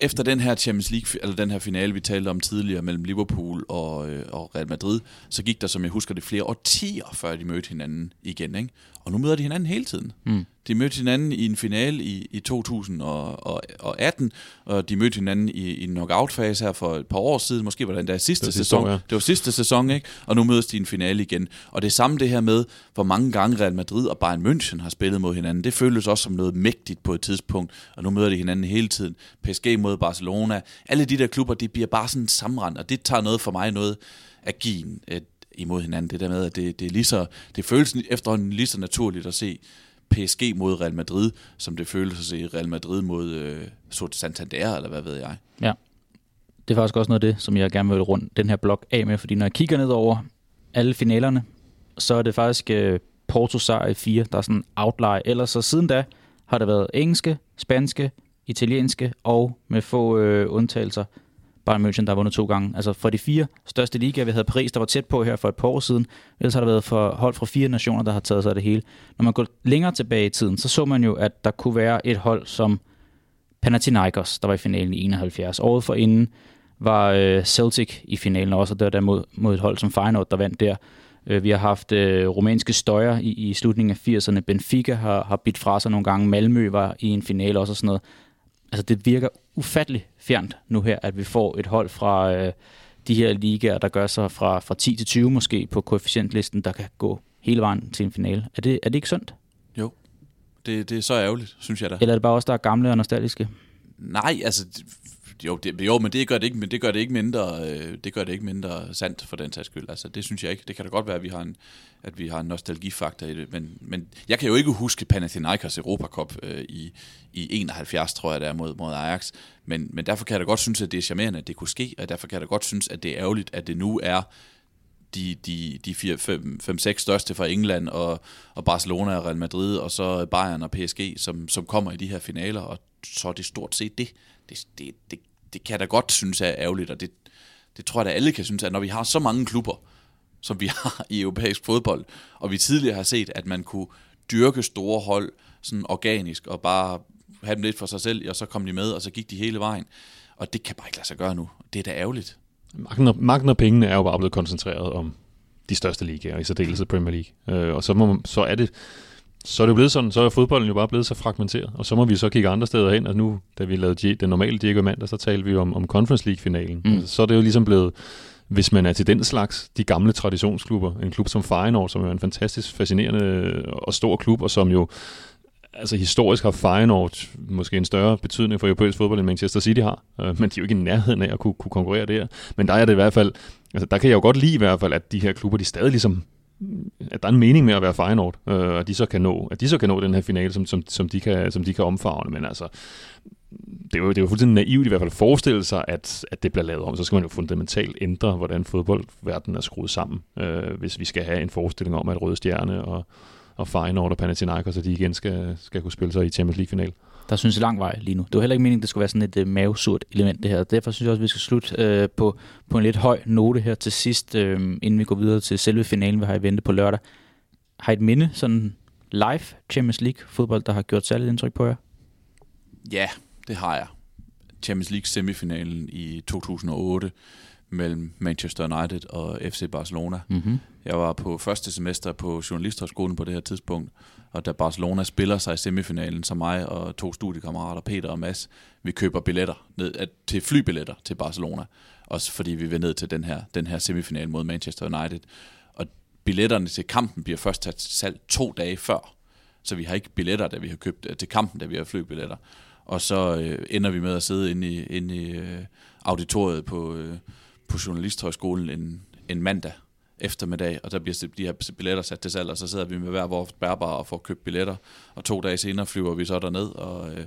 efter den her Champions League, eller den her finale, vi talte om tidligere mellem Liverpool og, øh, og Real Madrid, så gik der, som jeg husker det, flere årtier, før de mødte hinanden igen. Ikke? Og nu møder de hinanden hele tiden. Mm. De mødte hinanden i en finale i, i 2018, og de mødte hinanden i, i en knockout-fase her for et par år siden. Måske var det endda sidste det sæson. Ja. Det var sidste sæson, ikke? Og nu mødes de i en finale igen. Og det er samme det her med, hvor mange gange Real Madrid og Bayern München har spillet mod hinanden. Det føles også som noget mægtigt på et tidspunkt, og nu møder de hinanden hele tiden. PSG mod Barcelona. Alle de der klubber, de bliver bare sådan sammenrend, og det tager noget for mig noget at give imod hinanden. Det der med, at det, det, er lige så, det føles efterhånden lige så naturligt at se PSG mod Real Madrid, som det føles at se Real Madrid mod øh, Santander, eller hvad ved jeg. Ja, det er faktisk også noget af det, som jeg gerne vil rundt den her blok af med, fordi når jeg kigger ned over alle finalerne, så er det faktisk øh, Porto sejr i fire, der er sådan en outlier. Ellers så siden da har der været engelske, spanske, italienske og med få øh, undtagelser Bayern München, der har vundet to gange. Altså for de fire største ligaer, vi havde Paris, der var tæt på her for et par år siden. Ellers har der været for hold fra fire nationer, der har taget sig af det hele. Når man går længere tilbage i tiden, så så man jo, at der kunne være et hold som Panathinaikos, der var i finalen i 71. Året for inden var øh, Celtic i finalen også, og det var der mod, mod et hold som Feyenoord, der vandt der. Øh, vi har haft øh, rumænske støjer i, i slutningen af 80'erne. Benfica har, har bidt fra sig nogle gange. Malmø var i en finale også og sådan noget altså det virker ufattelig fjernt nu her, at vi får et hold fra øh, de her ligaer, der gør sig fra, fra 10 til 20 måske på koefficientlisten, der kan gå hele vejen til en finale. Er det, er det ikke sundt? Jo, det, det er så ærgerligt, synes jeg da. Eller er det bare også der er gamle og nostalgiske? Nej, altså jo, det, jo, men det gør det ikke, men det gør det ikke mindre, øh, det gør det ikke mindre sandt for den sags skyld. Altså, det synes jeg ikke. Det kan da godt være, at vi har en, at vi har en nostalgifaktor i det, men, men jeg kan jo ikke huske Panathinaikos Europa Cup øh, i, i 71, tror jeg, der er mod, mod Ajax, men, men derfor kan jeg da godt synes, at det er charmerende, at det kunne ske, og derfor kan jeg da godt synes, at det er ærgerligt, at det nu er de, de, de 5-6 største fra England og, og Barcelona og Real Madrid, og så Bayern og PSG, som, som kommer i de her finaler, og så er det stort set det. Det, det, det, det kan jeg da godt synes er ærgerligt, og det, det tror jeg da alle kan synes, at når vi har så mange klubber, som vi har i europæisk fodbold, og vi tidligere har set, at man kunne dyrke store hold sådan organisk, og bare have dem lidt for sig selv, og så kom de med, og så gik de hele vejen. Og det kan bare ikke lade sig gøre nu. Det er da ærgerligt. Magten og, magten og pengene er jo bare blevet koncentreret om de største ligaer, i særdeleshed Premier League. Øh, og så, må, så er det så er det blevet sådan, så er fodbolden jo bare blevet så fragmenteret, og så må vi så kigge andre steder hen, og nu, da vi lavede den normale Diego Mandag, så talte vi om, om Conference League-finalen. Mm. Altså, så er det jo ligesom blevet, hvis man er til den slags, de gamle traditionsklubber, en klub som Feyenoord, som er en fantastisk fascinerende og stor klub, og som jo altså historisk har Feyenoord måske en større betydning for europæisk fodbold, end Manchester City har, øh, men de er jo ikke i nærheden af at kunne, kunne konkurrere der. Men der er det i hvert fald, altså der kan jeg jo godt lide i hvert fald, at de her klubber, de stadig ligesom at der er en mening med at være Feyenoord, øh, at de så kan nå, at de så kan nå den her finale, som, som, som, de, kan, som de kan omfavne, men altså, det er, jo, det er jo fuldstændig naivt i hvert fald at forestille sig, at, at det bliver lavet om. Så skal man jo fundamentalt ændre, hvordan fodboldverdenen er skruet sammen, øh, hvis vi skal have en forestilling om, at Røde Stjerne og, og Feyenoord og Panathinaikos, så de igen skal, skal kunne spille sig i Champions League-final. Der synes lang vej lige nu. Det var heller ikke meningen, det skulle være sådan et uh, mavesurt element det her. Derfor synes jeg også, at vi skal slutte uh, på, på en lidt høj note her til sidst, uh, inden vi går videre til selve finalen, vi har i vente på lørdag. Har I et minde, sådan live Champions League fodbold, der har gjort særligt indtryk på jer? Ja, det har jeg. Champions League semifinalen i 2008 mellem Manchester United og FC Barcelona. Mm-hmm. Jeg var på første semester på Journalisthøjskolen på det her tidspunkt, og da Barcelona spiller sig i semifinalen, så mig og to studiekammerater, Peter og Mads, vi køber billetter ned, at, til flybilletter til Barcelona, også fordi vi vil ned til den her, den her semifinal mod Manchester United. Og billetterne til kampen bliver først taget salg to dage før, så vi har ikke billetter, da vi har købt øh, til kampen, da vi har flybilletter. Og så øh, ender vi med at sidde inde i, inde i øh, auditoriet på, øh, på Journalisthøjskolen en, en mandag eftermiddag, og der bliver de her billetter sat til salg, og så sidder vi med hver vores bærbare og får købt billetter, og to dage senere flyver vi så derned og, øh,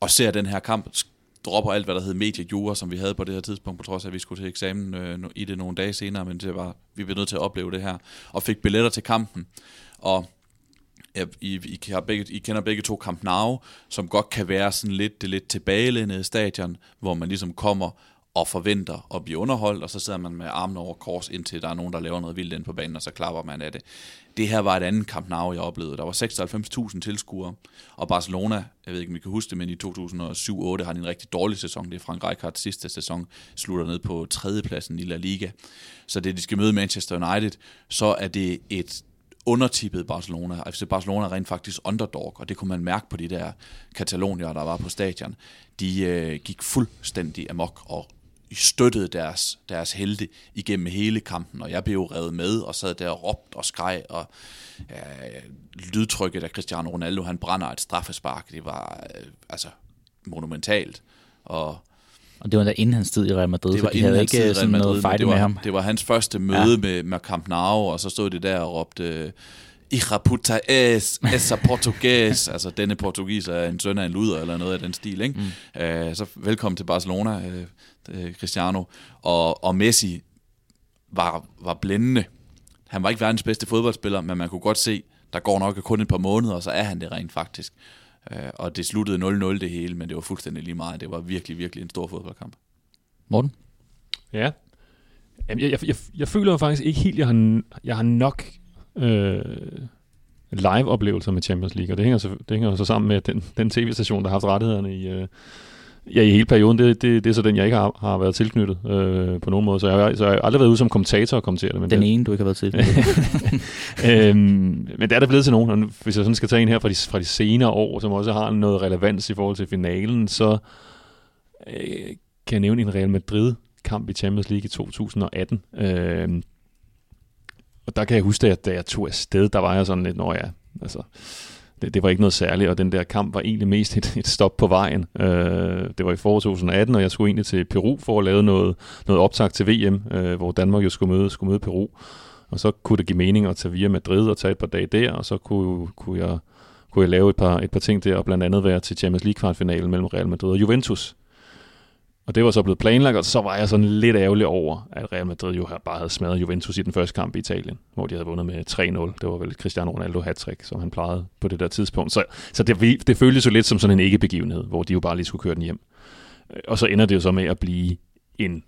og ser den her kamp, dropper alt, hvad der hed mediejura, som vi havde på det her tidspunkt, på trods af, at vi skulle til eksamen øh, i det nogle dage senere, men det var, vi blev nødt til at opleve det her, og fik billetter til kampen, og ja, I, I, har begge, I kender begge to Camp Nou, som godt kan være sådan lidt det lidt tilbagelændede stadion, hvor man ligesom kommer og forventer at blive underholdt, og så sidder man med armene over kors, indtil der er nogen, der laver noget vildt ind på banen, og så klapper man af det. Det her var et andet Camp Nou, jeg oplevede. Der var 96.000 tilskuere, og Barcelona, jeg ved ikke, om I kan huske det, men i 2007-2008 har de en rigtig dårlig sæson. Det er Frank Rijkaards sidste sæson, slutter ned på tredjepladsen i La Liga. Så det, de skal møde Manchester United, så er det et undertippet Barcelona. FC Barcelona er rent faktisk underdog, og det kunne man mærke på de der katalonier, der var på stadion. De øh, gik fuldstændig amok og støttede deres, deres helte igennem hele kampen, og jeg blev revet med og sad der og råbte og skreg, og ja, lydtrykket af Cristiano Ronaldo, han brænder et straffespark, det var øh, altså monumentalt, og og det var da inden hans tid i Real Madrid, det var så de havde ikke sådan Madrid, noget fight det var, med ham. Det var hans første møde ja. med, med Camp Nou, og så stod det der og råbte, Ira puta es, esa portugues. altså, denne portugis er en søn af en luder, eller noget af den stil, ikke? Mm. Uh, så velkommen til Barcelona, uh, Cristiano. Og, og Messi var, var blændende. Han var ikke verdens bedste fodboldspiller, men man kunne godt se, der går nok kun et par måneder, og så er han det rent faktisk. Uh, og det sluttede 0-0 det hele, men det var fuldstændig lige meget. Det var virkelig, virkelig en stor fodboldkamp. Morten? Ja. Jamen, jeg, jeg, jeg, jeg føler faktisk ikke helt, jeg har, jeg har nok øh, live-oplevelser med Champions League, og det hænger, så, det hænger så sammen med den, den tv-station, der har haft rettighederne i, øh, ja, i hele perioden. Det, det, det er så den, jeg ikke har, har været tilknyttet øh, på nogen måde. Så jeg, så jeg har aldrig været ude som kommentator og kommentere det. Men den det, ene, du ikke har været tilknyttet. øhm, men det er der blevet til nogen. Og hvis jeg sådan skal tage en her fra de, fra de senere år, som også har noget relevans i forhold til finalen, så øh, kan jeg nævne en Real Madrid kamp i Champions League i 2018. Øh, og der kan jeg huske, at da jeg tog afsted, der var jeg sådan lidt, når ja, altså, det, det var ikke noget særligt, og den der kamp var egentlig mest et, et stop på vejen. Øh, det var i foråret 2018, og jeg skulle egentlig til Peru for at lave noget, noget optag til VM, øh, hvor Danmark jo skulle møde, skulle møde Peru. Og så kunne det give mening at tage via Madrid og tage et par dage der, og så kunne, kunne, jeg, kunne jeg lave et par, et par ting der, og blandt andet være til Champions League kvartfinalen mellem Real Madrid og Juventus. Og det var så blevet planlagt, og så var jeg sådan lidt ærgerlig over, at Real Madrid jo bare havde smadret Juventus i den første kamp i Italien, hvor de havde vundet med 3-0. Det var vel Cristiano Ronaldo hat som han plejede på det der tidspunkt. Så, så det, det føltes jo lidt som sådan en ikke-begivenhed, hvor de jo bare lige skulle køre den hjem. Øh, og så ender det jo så med at blive en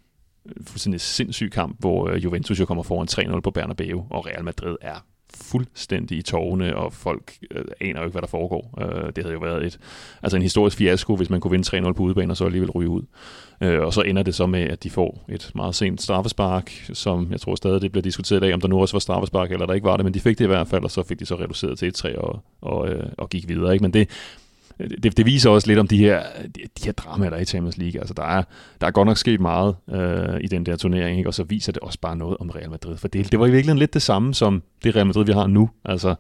fuldstændig sindssyg kamp, hvor øh, Juventus jo kommer foran 3-0 på Bernabeu, og Real Madrid er fuldstændig i tårne, og folk øh, aner jo ikke, hvad der foregår. Øh, det havde jo været et, altså en historisk fiasko, hvis man kunne vinde 3-0 på udebane, og så alligevel ryge ud. Øh, og så ender det så med, at de får et meget sent straffespark, som jeg tror stadig, det bliver diskuteret i dag, om der nu også var straffespark, eller der ikke var det, men de fik det i hvert fald, og så fik de så reduceret til 1-3 og, og, øh, og gik videre. Ikke? Men det, det, det viser også lidt om de her, de, de her dramaer, der er i Champions League. Altså, der er, der er godt nok sket meget øh, i den der turnering, ikke? og så viser det også bare noget om Real Madrid. For det, det var i virkeligheden lidt det samme som det Real Madrid, vi har nu. Altså,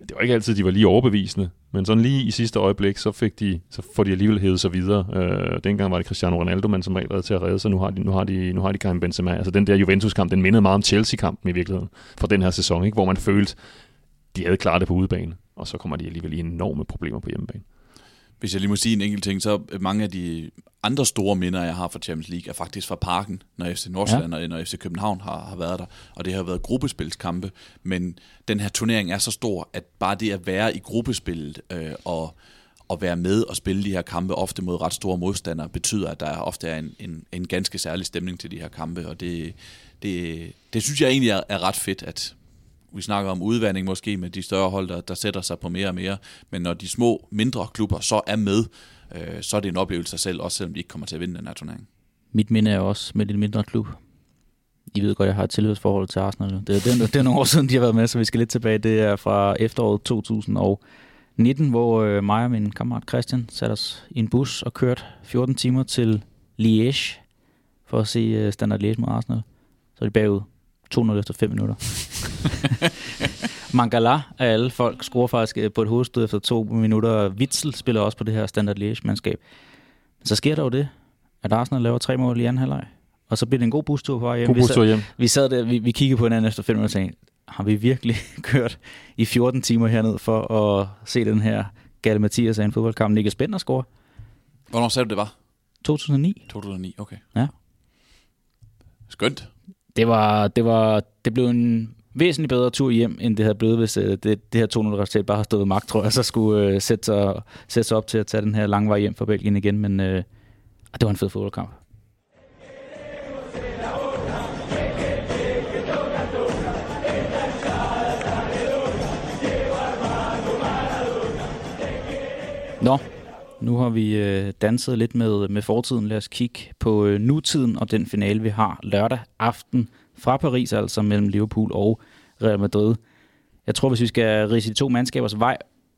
det var ikke altid, de var lige overbevisende, men sådan lige i sidste øjeblik, så, fik de, så får de alligevel hævet sig videre. Øh, dengang var det Cristiano Ronaldo, man som regel var til at redde sig. Nu har de, nu har de, nu har de Karim Benzema. Altså den der Juventus-kamp, den mindede meget om Chelsea-kampen i virkeligheden, for den her sæson, ikke? hvor man følte, de havde klaret det på udebane, og så kommer de alligevel i enorme problemer på hjemmebane. Hvis jeg lige må sige en enkelt ting, så mange af de andre store minder, jeg har fra Champions League, er faktisk fra parken, når FC Nordsjælland ja. og når FC København har, har været der. Og det har været gruppespilskampe, men den her turnering er så stor, at bare det at være i gruppespillet øh, og, og være med og spille de her kampe, ofte mod ret store modstandere, betyder, at der ofte er en, en, en ganske særlig stemning til de her kampe. Og det, det, det synes jeg egentlig er, er ret fedt, at vi snakker om udvandring måske med de større hold, der, der sætter sig på mere og mere, men når de små, mindre klubber så er med, øh, så er det en oplevelse sig selv, også selvom de ikke kommer til at vinde den her turnering. Mit minde er også med lidt mindre klub. I ved godt, jeg har et tilhørsforhold til Arsenal. Det er, det, er, det er nogle år siden, de har været med, så vi skal lidt tilbage. Det er fra efteråret 2019, hvor øh, mig og min kammerat Christian satte os i en bus og kørte 14 timer til Liège for at se øh, Standard Liège mod Arsenal. Så er de bagud 2-0 efter 5 minutter. Mangala af alle folk scorer faktisk øh, på et hovedstød efter to minutter. Witzel spiller også på det her Standard Liège-mandskab. Så sker der jo det, at Arsenal laver tre mål i anden halvleg. Og så bliver det en god bustur på vej hjem. God bustur hjem. Vi sad der, vi, vi kiggede på hinanden efter fem minutter og tænkte, har vi virkelig kørt i 14 timer herned for at se den her Galle Mathias af en fodboldkamp, Niklas Bender score? Hvornår sagde du, det var? 2009. 2009, okay. Ja. Skønt. Det var, det var, det blev en væsentligt bedre tur hjem, end det havde blevet, hvis øh, det, det her 2-0-resultat bare har stået ved magt, tror jeg, så skulle øh, sætte, sig, sætte sig op til at tage den her lange vej hjem fra Belgien igen, men øh, det var en fed fodboldkamp. Nå, nu har vi øh, danset lidt med, med fortiden. Lad os kigge på øh, nutiden og den finale, vi har lørdag aften fra Paris, altså mellem Liverpool og Real Madrid. Jeg tror, hvis vi skal rise de to mandskabers vej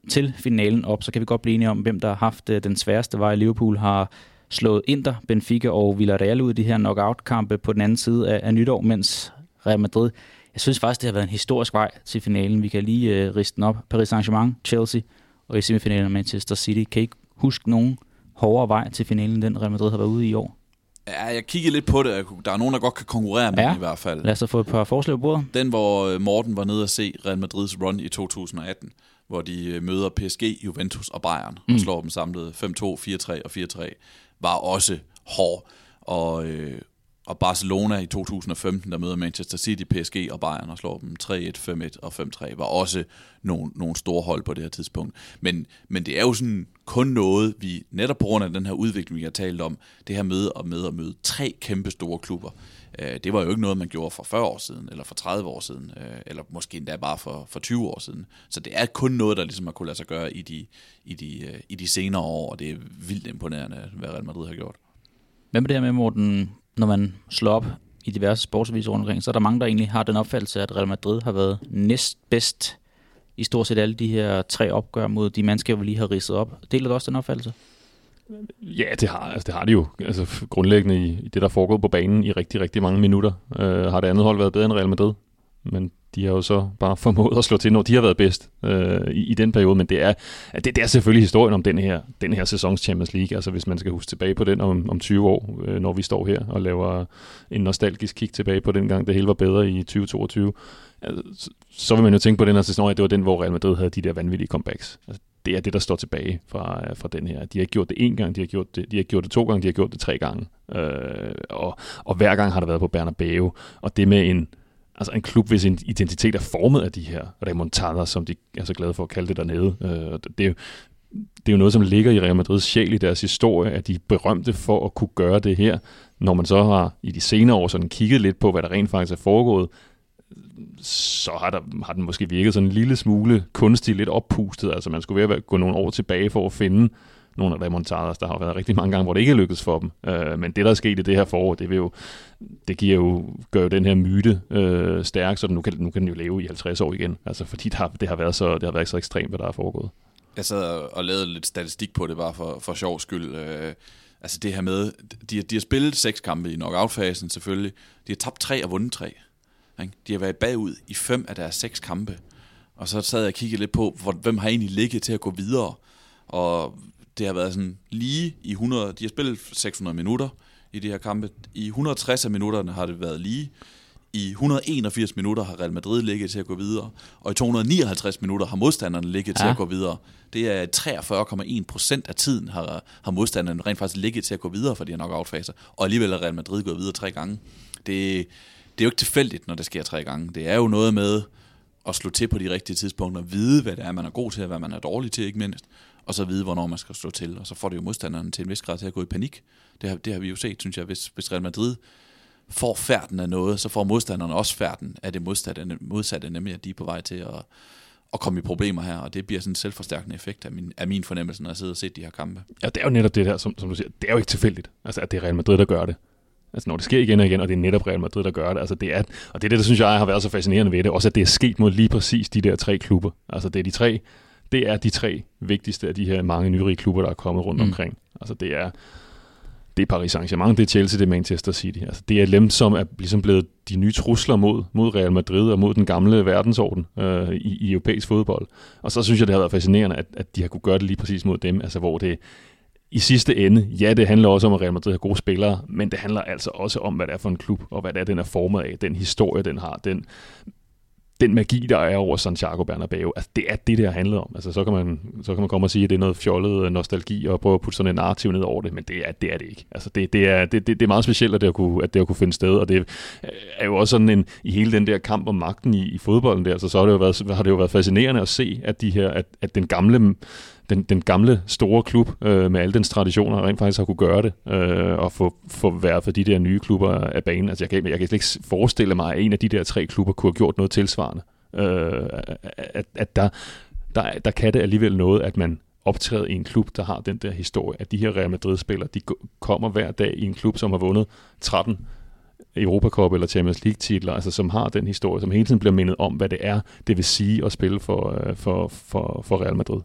til finalen op, så kan vi godt blive enige om, hvem der har haft øh, den sværeste vej. Liverpool har slået Inter, Benfica og Villarreal ud i de her knockout-kampe på den anden side af, af nytår, mens Real Madrid, jeg synes faktisk, det har været en historisk vej til finalen. Vi kan lige øh, riste den op. Paris Saint-Germain, Chelsea og i semifinalen Manchester City. Kan I ikke huske nogen hårdere vej til finalen, den Real Madrid har været ude i år? Ja, jeg kiggede lidt på det. Der er nogen, der godt kan konkurrere med Ja. i hvert fald. Lad os få et par forslag på bordet. Den, hvor øh, Morten var nede og se Real Madrids run i 2018, hvor de øh, møder PSG, Juventus og Bayern, mm. og slår dem samlet 5-2, 4-3 og 4-3, var også hård. Og, øh, og Barcelona i 2015, der møder Manchester City, PSG og Bayern og slår dem 3-1, 5-1 og 5-3, var også nogle, nogle store hold på det her tidspunkt. Men, men det er jo sådan kun noget, vi netop på grund af den her udvikling, vi har talt om, det her med at møde og møde tre kæmpe store klubber. Øh, det var jo ikke noget, man gjorde for 40 år siden, eller for 30 år siden, øh, eller måske endda bare for, for 20 år siden. Så det er kun noget, der ligesom har kunnet lade sig gøre i de, i de, øh, i de senere år, og det er vildt imponerende, hvad Real Madrid har gjort. Hvad med det her med, Morten, når man slår op i diverse sportsaviser rundt omkring, så er der mange, der egentlig har den opfattelse, at Real Madrid har været næstbedst i stort set alle de her tre opgør mod de mandskaber, vi lige har ridset op. Deler du også den opfattelse? Ja, det har, altså, det har de jo. Altså, grundlæggende i, i det, der foregået på banen i rigtig, rigtig mange minutter, øh, har det andet hold været bedre end Real Madrid. Men de har jo så bare formået at slå til, når de har været bedst øh, i, i den periode. Men det er, det, det er selvfølgelig historien om den her, den her sæsons Champions League. Altså hvis man skal huske tilbage på den om, om 20 år, øh, når vi står her og laver en nostalgisk kig tilbage på den gang, det hele var bedre i 2022. Altså, øh, så, så vil man jo tænke på den her sæson, at det var den, hvor Real Madrid havde de der vanvittige comebacks. Altså, det er det, der står tilbage fra, øh, fra den her. De har gjort det én gang, de har gjort det, de har gjort det to gange, de har gjort det tre gange. Øh, og, og hver gang har det været på Bernabeu. Og det med en, altså en klub, hvis identitet er formet af de her remontader, som de er så glade for at kalde det dernede. Øh, det, er jo, det er jo noget, som ligger i Real Madrids sjæl i deres historie, at de er berømte for at kunne gøre det her. Når man så har i de senere år sådan kigget lidt på, hvad der rent faktisk er foregået, så har, der, har den måske virket sådan en lille smule kunstig, lidt oppustet. Altså man skulle være at gå nogle år tilbage for at finde nogle af remontader. Der har været rigtig mange gange, hvor det ikke er lykkedes for dem. Øh, men det, der er sket i det her forår, det, vil jo, det giver jo, gør jo den her myte øh, stærk, så nu kan, nu kan den jo leve i 50 år igen. Altså fordi der, det, har været så, det har været så ekstremt, hvad der er foregået. Jeg sad og lavede lidt statistik på det, bare for, for sjov skyld. Øh, altså det her med, de, de har spillet seks kampe i knockout-fasen selvfølgelig. De har tabt tre og vundet tre. Ikke? De har været bagud i fem af deres seks kampe. Og så sad jeg og kiggede lidt på, hvor, hvem har egentlig ligget til at gå videre. Og det har været sådan lige i 100, de har spillet 600 minutter i de her kampe. I 160 af minutterne har det været lige. I 181 minutter har Real Madrid ligget til at gå videre, og i 259 minutter har modstanderne ligget ja. til at gå videre. Det er 43,1 procent af tiden har, har modstanderne rent faktisk ligget til at gå videre for de her knockout-faser, og alligevel er Real Madrid gået videre tre gange. Det, det er jo ikke tilfældigt, når det sker tre gange. Det er jo noget med at slå til på de rigtige tidspunkter, vide, hvad det er, man er god til, og hvad man er dårlig til, ikke mindst, og så vide, hvornår man skal slå til, og så får det jo modstanderne til en vis grad til at gå i panik. Det har, det har vi jo set, synes jeg, hvis, hvis Real Madrid får færden af noget, så får modstanderne også færden af det modsatte, modsatte nemlig at de er på vej til at, at komme i problemer her, og det bliver sådan en selvforstærkende effekt af min, af min fornemmelse, når jeg sidder og ser de her kampe. Ja, det er jo netop det der, som, som du siger, det er jo ikke tilfældigt, altså at det er Real Madrid, der gør det. Altså når det sker igen og igen, og det er netop Real Madrid, der gør det. Altså det er, og det er det, der synes jeg har været så fascinerende ved det. Også at det er sket mod lige præcis de der tre klubber. Altså det er de tre, det er de tre vigtigste af de her mange nyrige klubber, der er kommet rundt mm. omkring. Altså det er, det er Paris Saint-Germain, det er Chelsea, det er Manchester City. Altså, det er dem, som er ligesom blevet de nye trusler mod, mod Real Madrid og mod den gamle verdensorden øh, i, i europæisk fodbold. Og så synes jeg, det har været fascinerende, at, at de har kunne gøre det lige præcis mod dem, altså hvor det i sidste ende, ja, det handler også om, at Real Madrid har gode spillere, men det handler altså også om, hvad det er for en klub, og hvad det er, den er formet af, den historie, den har, den den magi, der er over Santiago Bernabeu, altså det er det, det har handlet om. Altså så kan, man, så kan man komme og sige, at det er noget fjollet øh, nostalgi og prøve at putte sådan en narrativ ned over det, men det er det, er det ikke. Altså det, det, er, det, det, det er meget specielt, at det, har kunne, at det har kunne finde sted, og det øh, er jo også sådan en, i hele den der kamp om magten i, i fodbolden der, så, så har, det jo været, har det jo været fascinerende at se, at, de her, at, at den gamle den, den gamle store klub øh, med alle dens traditioner rent faktisk har kunne gøre det øh, og få, få været for de der nye klubber af banen. Altså jeg kan, jeg kan slet ikke forestille mig, at en af de der tre klubber kunne have gjort noget tilsvarende. Øh, at, at der, der, der kan det alligevel noget, at man optræder i en klub, der har den der historie, at de her Real Madrid-spillere, de kommer hver dag i en klub, som har vundet 13 Europacup eller Champions League titler, altså som har den historie, som hele tiden bliver mindet om, hvad det er, det vil sige at spille for, øh, for, for, for Real Madrid.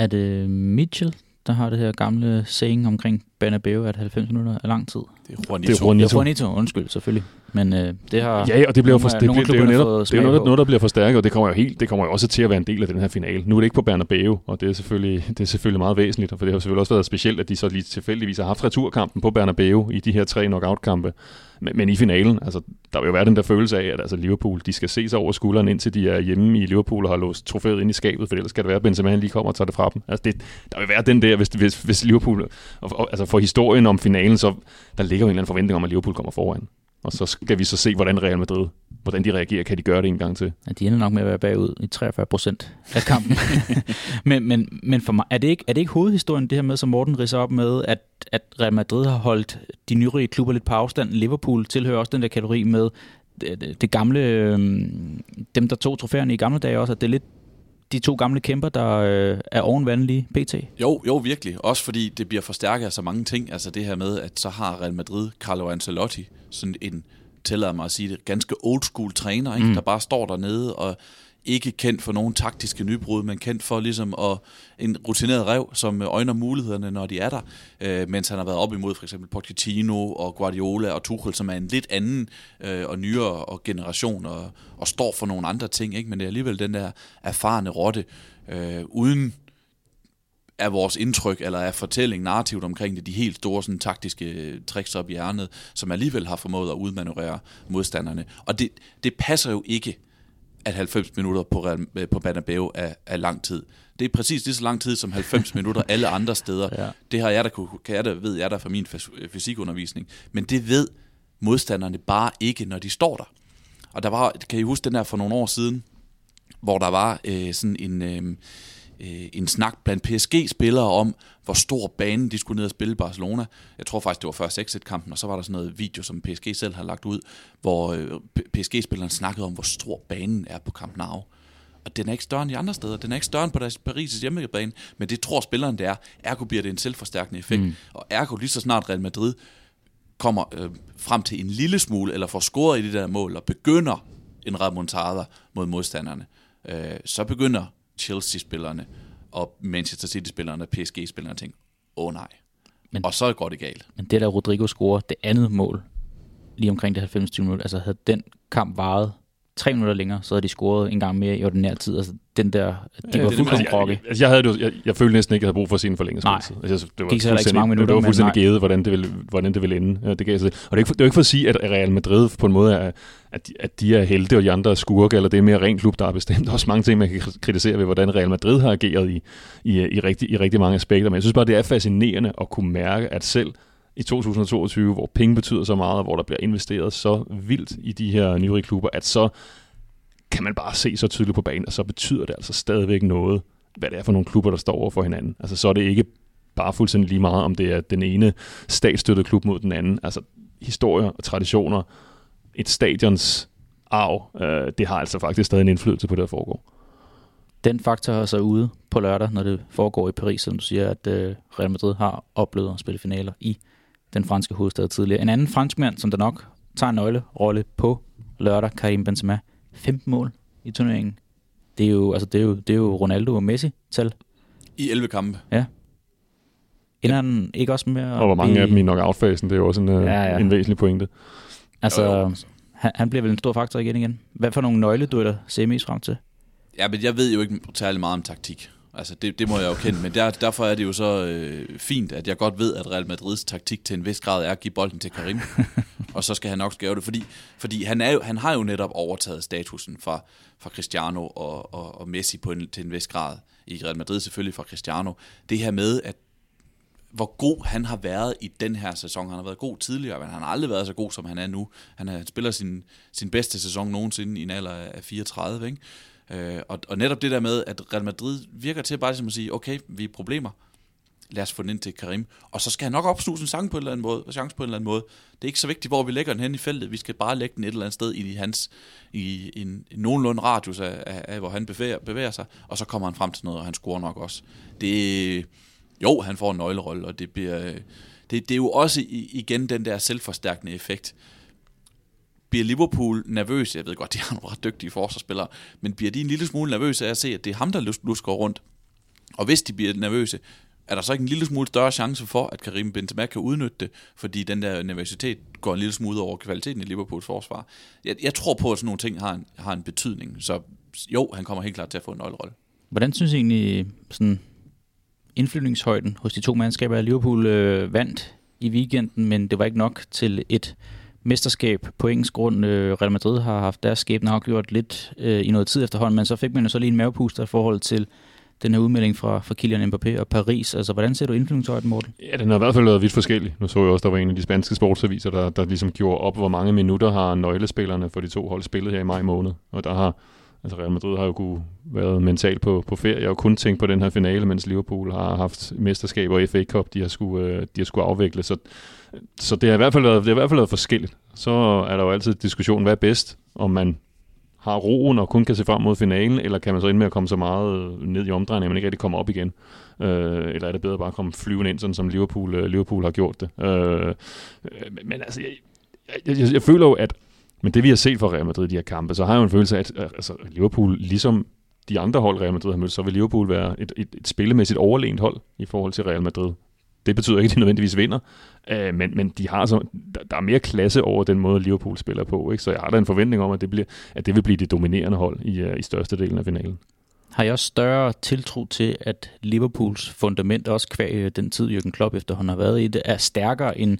Er det Mitchell, der har det her gamle saying omkring Bernabeu, at 90 minutter er lang tid? Det er Juanito. Det er Juanito. Det er Juanito, undskyld, selvfølgelig. Men øh, det har Ja, og det bliver for, det, bliver, det, er jo netop, det er noget, noget, der bliver forstærket, og det kommer jo helt, det kommer jo også til at være en del af den her finale. Nu er det ikke på Bernabeu, og det er selvfølgelig, det er selvfølgelig meget væsentligt, for det har selvfølgelig også været specielt, at de så lige tilfældigvis har haft returkampen på Bernabeu i de her tre knockout-kampe. Men, men i finalen, altså, der vil jo være den der følelse af, at altså, Liverpool, de skal se sig over skulderen, indtil de er hjemme i Liverpool og har låst trofæet ind i skabet, for ellers skal det være, at Benzema lige kommer og tager det fra dem. Altså, det, der vil være den der, hvis, hvis, hvis Liverpool, og, og, altså for historien om finalen, så der ligger jo en eller anden forventning om, at Liverpool kommer foran. Og så skal vi så se, hvordan Real Madrid, hvordan de reagerer. Kan de gøre det en gang til? Ja, de ender nok med at være bagud i 43 procent af kampen. men, men, men for mig, er det, ikke, er det ikke hovedhistorien, det her med, som Morten ridser op med, at, at Real Madrid har holdt de nyrige klubber lidt på afstand? Liverpool tilhører også den der kategori med det, det, det gamle, øh, dem der tog trofæerne i gamle dage også, at det er lidt de to gamle kæmper, der øh, er ovenvandelige pt. Jo, jo, virkelig. Også fordi det bliver forstærket af så mange ting. Altså det her med, at så har Real Madrid Carlo Ancelotti sådan en, tillader mig at sige det, ganske old school træner, ikke? Mm. der bare står dernede og ikke kendt for nogen taktiske nybrud, men kendt for ligesom at, en rutineret rev, som øjner mulighederne, når de er der, øh, mens han har været op imod for eksempel Pochettino og Guardiola og Tuchel, som er en lidt anden øh, og nyere og generation og, og står for nogle andre ting, ikke? men det er alligevel den der erfarne rotte, øh, uden af vores indtryk, eller af fortælling, narrativt omkring det, de helt store sådan, taktiske øh, tricks op i hjernet, som alligevel har formået at udmanøvrere modstanderne. Og det, det passer jo ikke at 90 minutter på, øh, på Banabeo er, er lang tid. Det er præcis lige så lang tid som 90 minutter alle andre steder. Ja. Det har jeg der, kan jeg der, ved jeg der fra min fysikundervisning. Men det ved modstanderne bare ikke, når de står der. Og der var, kan I huske den der for nogle år siden, hvor der var øh, sådan en... Øh, øh, en snak blandt PSG-spillere om, hvor stor banen de skulle ned og spille Barcelona. Jeg tror faktisk, det var før 6-1-kampen, og så var der sådan noget video, som PSG selv har lagt ud, hvor øh, PSG-spilleren snakkede om, hvor stor banen er på Camp Nou. Og den er ikke større end de andre steder. Den er ikke større end på deres Paris' hjemmebane, men det tror spilleren, det er. Ergo bliver det en selvforstærkende effekt. Mm. Og ergo lige så snart Real Madrid kommer øh, frem til en lille smule, eller får scoret i det der mål, og begynder en remontada mod modstanderne, øh, så begynder Chelsea-spillerne og Manchester City-spillerne og PSG-spillerne tænkte, åh oh, nej. Men- og så går det galt. Men det der Rodrigo scorer, det andet mål, lige omkring det 90 minutter, altså havde den kamp varet tre minutter længere, så havde de scoret en gang mere i ordinær tid. Altså den der, de Ja, var det er fuldkommen altså, krokke. jeg, altså, jeg, havde det, jo- jeg, jeg følte næsten ikke, at jeg havde brug for at se en forlænget Nej. Altså, det var Gik så ikke så mange minutter, Det var fuldstændig givet, hvordan det ville, hvordan det ville ende. Ja, det, gav sig. Og det er, ikke, for- det er ikke for at sige, at Real Madrid på en måde er, at de, at de er helte, og de andre er skurke, eller det er mere ren klub, der har bestemt. Der er også mange ting, man kan kritisere ved, hvordan Real Madrid har ageret i, i, i, rigtig, i rigtig mange aspekter. Men jeg synes bare, det er fascinerende at kunne mærke, at selv i 2022, hvor penge betyder så meget, og hvor der bliver investeret så vildt i de her nyrige klubber, at så kan man bare se så tydeligt på banen, og så betyder det altså stadigvæk noget, hvad det er for nogle klubber, der står over for hinanden. Altså så er det ikke bare fuldstændig lige meget, om det er den ene statsstøttede klub mod den anden. Altså historier og traditioner, et stadions arv, øh, det har altså faktisk stadig en indflydelse på det, der foregår. Den faktor er så ude på lørdag, når det foregår i Paris, som du siger, at øh, Real Madrid har oplevet at spille finaler i den franske hovedstad tidligere. En anden franskmand, som der nok tager nøglerolle på lørdag, Karim Benzema, 15 mål i turneringen. Det er jo, altså det er jo, det er jo Ronaldo og Messi-tal. I 11 kampe. Ender han ikke også med at Og hvor mange blive- af dem i knockout-fasen, det er jo også en, øh, Ja, ja. en væsentlig pointe. Altså, Jo, jo. han, han bliver vel en stor faktor igen igen. Hvad for nogle nøgleduetter ser I mest frem til? Ja, men jeg ved jo ikke særlig meget om taktik. Altså, det, det må jeg jo kende, men der, derfor er det jo så øh, fint, at jeg godt ved, at Real Madrids taktik til en vis grad er at give bolden til Karim, og så skal han nok skære det, fordi, fordi han, er jo, han har jo netop overtaget statusen fra, fra Cristiano og, og, og Messi på en, til en vis grad, i Real Madrid selvfølgelig fra Cristiano. Det her med, at hvor god han har været i den her sæson. Han har været god tidligere, men han har aldrig været så god, som han er nu. Han, er, han spiller sin, sin bedste sæson nogensinde i en alder af 34, ikke? Øh, og, og netop det der med, at Real Madrid virker til bare ligesom at sige, okay, vi er problemer, lad os få den ind til Karim. Og så skal han nok opsnuse en sang på en eller anden måde, chance på en eller anden måde. Det er ikke så vigtigt, hvor vi lægger den hen i feltet. Vi skal bare lægge den et eller andet sted i hans, i en, en nogenlunde radius af, af, af, hvor han bevæger, bevæger sig, og så kommer han frem til noget, og han scorer nok også. Det, jo, han får en nøglerolle, og det bliver... Øh, det, det er jo også igen den der selvforstærkende effekt. Bliver Liverpool nervøs? Jeg ved godt, de har nogle ret dygtige forsvarsspillere, men bliver de en lille smule nervøse af at se, at det er ham, der lusker rundt? Og hvis de bliver nervøse, er der så ikke en lille smule større chance for, at Karim Benzema kan udnytte det, fordi den der nervøsitet går en lille smule ud over kvaliteten i Liverpools forsvar. Jeg, jeg tror på, at sådan nogle ting har en, har en betydning, så jo, han kommer helt klart til at få en nøglerolle. Hvordan synes I egentlig sådan indflyvningshøjden hos de to mandskaber, at Liverpool øh, vandt i weekenden, men det var ikke nok til et mesterskab på engelsk grund. Øh, Real Madrid har haft deres skæbne afgjort lidt øh, i noget tid efterhånden, men så fik man jo så lige en mavepuster i forhold til den her udmelding fra, fra Kylian Mbappé og Paris. Altså, hvordan ser du indflydelsen Morten? Ja, den har i hvert fald været vidt forskellig. Nu så jeg også, der var en af de spanske sportsaviser, der, der ligesom gjorde op, hvor mange minutter har nøglespillerne for de to hold spillet her i maj måned. Og der har, altså Real Madrid har jo kunne været mentalt på, på ferie og kun tænkt på den her finale, mens Liverpool har haft mesterskab og FA Cup, de har skulle, øh, de har skulle afvikle. Så, så det har i hvert fald været, det har i hvert fald været forskelligt. Så er der jo altid diskussion, hvad er bedst, om man har roen og kun kan se frem mod finalen, eller kan man så ende med at komme så meget øh, ned i omdrejningen, at man ikke rigtig kommer op igen? Øh, eller er det bedre bare at komme flyvende ind, sådan som Liverpool, øh, Liverpool har gjort det? Øh, men, altså, jeg, jeg, jeg, jeg føler jo, at men det vi har set fra Real Madrid i de her kampe, så har jeg jo en følelse af, at øh, altså, Liverpool, ligesom de andre hold Real Madrid har mødt, så vil Liverpool være et, et, et spillemæssigt overlegent hold i forhold til Real Madrid. Det betyder ikke, at de nødvendigvis vinder, øh, men, men de har så, der, der er mere klasse over den måde, Liverpool spiller på. Ikke? Så jeg har da en forventning om, at det, bliver, at det vil blive det dominerende hold i, uh, i største delen af finalen. Har jeg også større tiltro til, at Liverpools fundament, også kvæg øh, den tid, Jürgen Klopp efterhånden har været i det, er stærkere end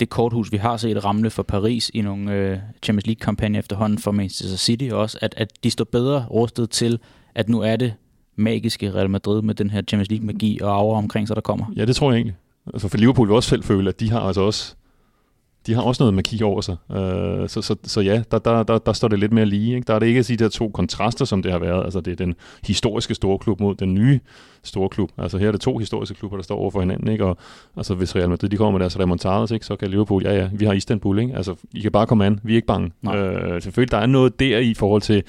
det korthus, vi har set ramle for Paris i nogle øh, Champions League-kampagner efterhånden for Manchester City også, at, at de står bedre rustet til, at nu er det magiske Real Madrid med den her Champions League-magi og aura omkring sig, der kommer. Ja, det tror jeg egentlig. Altså for Liverpool vil også selv føle, at de har altså også de har også noget magi over sig. Uh, så, så, så ja, der, der, der, der står det lidt mere lige. Ikke? Der er det ikke at sige de der to kontraster, som det har været. Altså det er den historiske store klub mod den nye store klub. Altså her er det to historiske klubber, der står over for hinanden. Ikke? Og altså, hvis Real Madrid de kommer med deres remontadas, ikke? så kan Liverpool, ja ja, vi har Istanbul. Ikke? Altså, I kan bare komme an, vi er ikke bange. Uh, selvfølgelig, der er noget der i forhold til,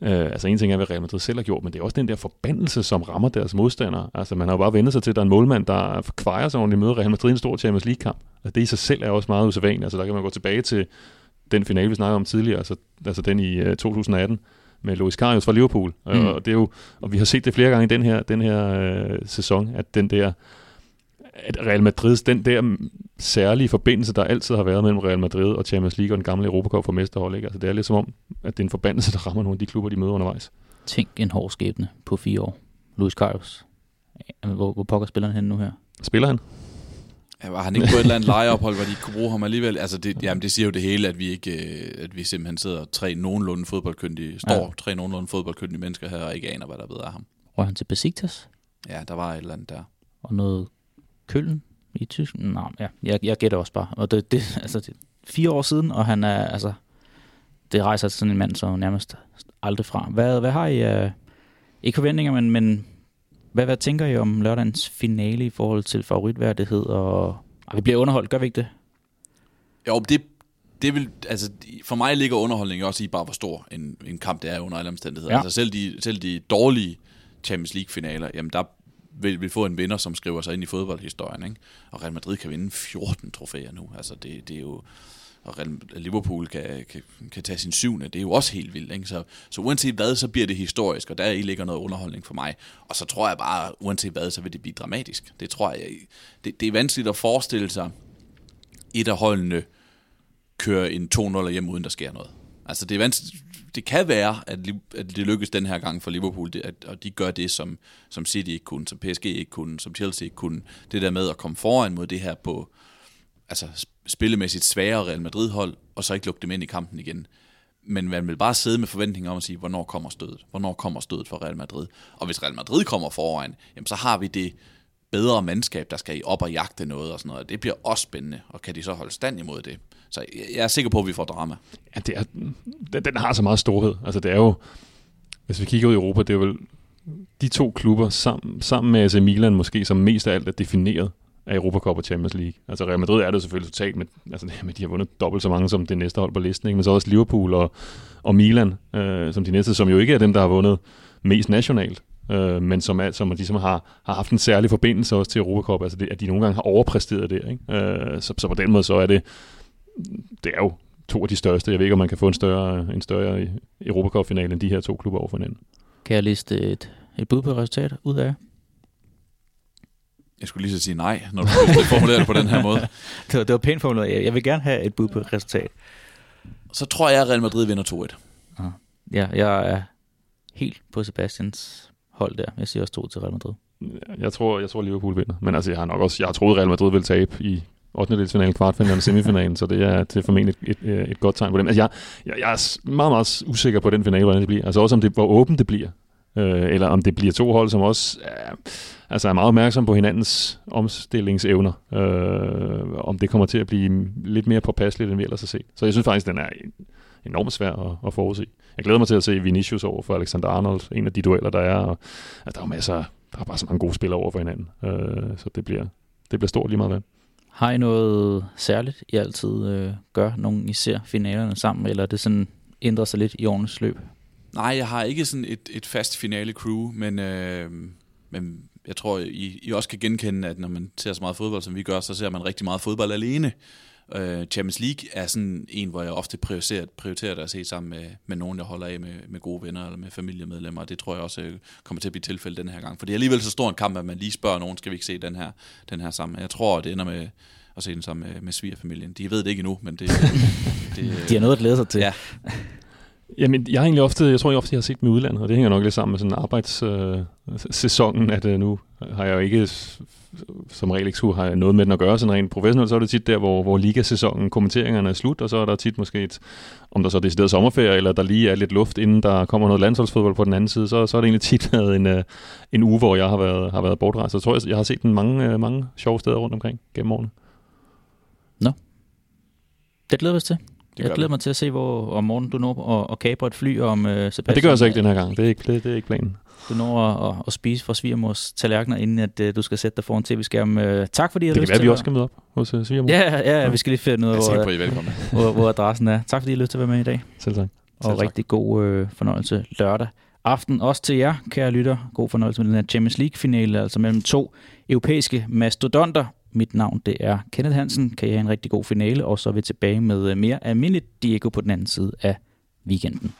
Uh, altså en ting er, hvad Real Madrid selv har gjort, men det er også den der forbandelse, som rammer deres modstandere. Altså man har jo bare vendt sig til, at der er en målmand, der kvejer sig ordentligt møde Real Madrid i en stor Champions League-kamp. Altså det i sig selv er også meget usædvanligt. Altså der kan man gå tilbage til den finale, vi snakkede om tidligere, altså, altså den i uh, 2018, med Luis Karius fra Liverpool. Mm. Og, det er jo, og vi har set det flere gange i den her, den her øh, sæson, at den der at Real Madrids, den der særlige forbindelse, der altid har været mellem Real Madrid og Champions League og den gamle Europacup for mesterhold, ikke? Altså, det er lidt som om, at det er en forbandelse, der rammer nogle af de klubber, de møder undervejs. Tænk en hård skæbne på fire år. Luis Carlos. Hvor, hvor pokker spiller han nu her? Spiller han? Ja, var han ikke på et eller andet lejeophold, hvor de ikke kunne bruge ham alligevel? Altså, det, jamen, det siger jo det hele, at vi ikke, øh, at vi simpelthen sidder tre nogenlunde fodboldkyndige, står ja. tre nogenlunde fodboldkyndige mennesker her, og ikke aner, hvad der er ved af ham. Røg han til Besiktas? Ja, der var et eller andet der. Og noget Køln i Tyskland? Nej, ja, jeg, jeg gætter også bare. Og det, det, altså, det fire år siden, og han er, altså, det rejser sådan en mand så nærmest aldrig fra. Hvad, hvad har I, uh, ikke forventninger, men, men hvad, hvad tænker I om lørdagens finale i forhold til favoritværdighed? Og, og vi bliver underholdt, gør vi ikke det? Jo, det, det vil, altså, for mig ligger underholdning også i bare, hvor stor en, en kamp det er under alle omstændigheder. Ja. Altså selv de, selv de dårlige Champions League-finaler, jamen der vil, vil få en vinder, som skriver sig ind i fodboldhistorien. Ikke? Og Real Madrid kan vinde 14 trofæer nu. Altså det, det er jo og Liverpool kan, kan, kan tage sin syvende, det er jo også helt vildt. Ikke? Så, så uanset hvad, så bliver det historisk, og der i ligger noget underholdning for mig. Og så tror jeg bare, uanset hvad, så vil det blive dramatisk. Det tror jeg, det, det er vanskeligt at forestille sig, et af holdene kører en 2-0 hjem, uden der sker noget. Altså det er vanskeligt, det kan være, at, at det lykkes den her gang for Liverpool, det, at, at de gør det, som, som City ikke kunne, som PSG ikke kunne, som Chelsea ikke kunne. Det der med at komme foran mod det her på altså, spillemæssigt svære Real Madrid-hold, og så ikke lukke dem ind i kampen igen. Men man vil bare sidde med forventninger om at sige, hvornår kommer stødet? Hvornår kommer stødet for Real Madrid? Og hvis Real Madrid kommer foran, jamen så har vi det bedre mandskab, der skal i op og jagte noget og sådan noget. Det bliver også spændende, og kan de så holde stand imod det? Så jeg er sikker på, at vi får drama. Ja, det er, den, den har så meget storhed. Altså det er jo, hvis vi kigger ud i Europa, det er vel de to klubber sammen, sammen med AC Milan måske, som mest af alt er defineret af Europacup og Champions League. Altså Real Madrid er det selvfølgelig totalt med, altså med de har vundet dobbelt så mange som det næste hold på listen, ikke? men så også Liverpool og, og Milan øh, som de næste, som jo ikke er dem, der har vundet mest nationalt, øh, men som, er, som de som har, har haft en særlig forbindelse også til Europa Cup, altså det, at de nogle gange har overpræsteret det. Ikke? Øh, så, så på den måde så er det, det er jo to af de største. Jeg ved ikke, om man kan få en større, en større Europacup-finale end de her to klubber over for hinanden. Kan jeg liste et, et bud på resultat ud af jeg skulle lige så sige nej, når du formulerer det på den her måde. det, var, det var pænt formuleret. Jeg vil gerne have et bud på et resultat. Så tror jeg, at Real Madrid vinder 2-1. Ja, jeg er helt på Sebastians hold der. Jeg siger også 2 til Real Madrid. Jeg tror, jeg tror Liverpool vinder. Men altså, jeg har nok også, jeg har troet, Real Madrid vil tabe i 8. delsfinalen, kvartfinalen og semifinalen, så det er, det er formentlig et, et, øh, et, godt tegn på dem. Altså, jeg, jeg, jeg er meget, meget usikker på den finale, hvordan det bliver. Altså også om det, hvor åbent det bliver. Øh, eller om det bliver to hold, som også øh, altså er meget opmærksom på hinandens omstillingsevner. Øh, om det kommer til at blive lidt mere påpasseligt, end vi ellers har set. Så jeg synes faktisk, den er enormt svær at, at forudse. Jeg glæder mig til at se Vinicius over for Alexander Arnold, en af de dueller, der er. Og, altså, der er masser, der er bare så mange gode spillere over for hinanden. Øh, så det bliver, det bliver stort lige meget hvad. Har I noget særligt, I altid øh, gør, nogen I ser finalerne sammen, eller er det sådan ændrer sig lidt i årenes løb? Nej, jeg har ikke sådan et, et fast finale crew, men, øh, men jeg tror, I, I også kan genkende, at når man ser så meget fodbold, som vi gør, så ser man rigtig meget fodbold alene. Øh, Champions League er sådan en, hvor jeg ofte prioriterer, prioriterer at se sammen med, med nogen, jeg holder af med, med gode venner eller med familiemedlemmer, og det tror jeg også øh, kommer til at blive tilfældet den her gang. For det er alligevel så stor en kamp, at man lige spørger nogen, skal vi ikke se den her, den her sammen? Jeg tror, det ender med at se den sammen med, med svigerfamilien. De ved det ikke endnu, men det... det De har noget at glæde sig til. Ja. Jamen, jeg har egentlig ofte, jeg tror jeg ofte, jeg har set med udlandet, og det hænger nok lidt sammen med sådan arbejdssæsonen, øh, at øh, nu har jeg jo ikke, som regel ikke har noget med den at gøre sådan rent professionelt, så er det tit der, hvor, hvor ligasæsonen, kommenteringerne er slut, og så er der tit måske et, om der så er decideret sommerferie, eller der lige er lidt luft, inden der kommer noget landsholdsfodbold på den anden side, så, så er det egentlig tit været en, øh, en uge, hvor jeg har været, har været bortrejst. Så jeg tror, jeg, jeg har set den mange, øh, mange sjove steder rundt omkring gennem årene. Nå. Det glæder vi os til. Jeg glæder mig til at se, hvor om morgenen du når at, at kabre et fly om uh, Sebastian. Ja, det gør jeg så ikke den her gang. Det er ikke, det, det er ikke planen. Du når at, at, at spise fra svigermors tallerkener, inden at uh, du skal sætte dig foran tv-skærmen. Uh, tak fordi I har lyst til Det kan være, vi også skal møde op hos uh, svigermor. Ja, ja, ja, vi skal lige finde ud af, hvor, hvor, hvor, hvor adressen er. Tak fordi I har lyst til at være med i dag. Selv tak. Og Selv tak. rigtig god uh, fornøjelse lørdag aften. Også til jer, kære lytter. God fornøjelse med den her Champions League-finale, altså mellem to europæiske mastodonter. Mit navn det er Kenneth Hansen. Kan I have en rigtig god finale, og så er vi tilbage med øh, mere almindeligt Diego på den anden side af weekenden.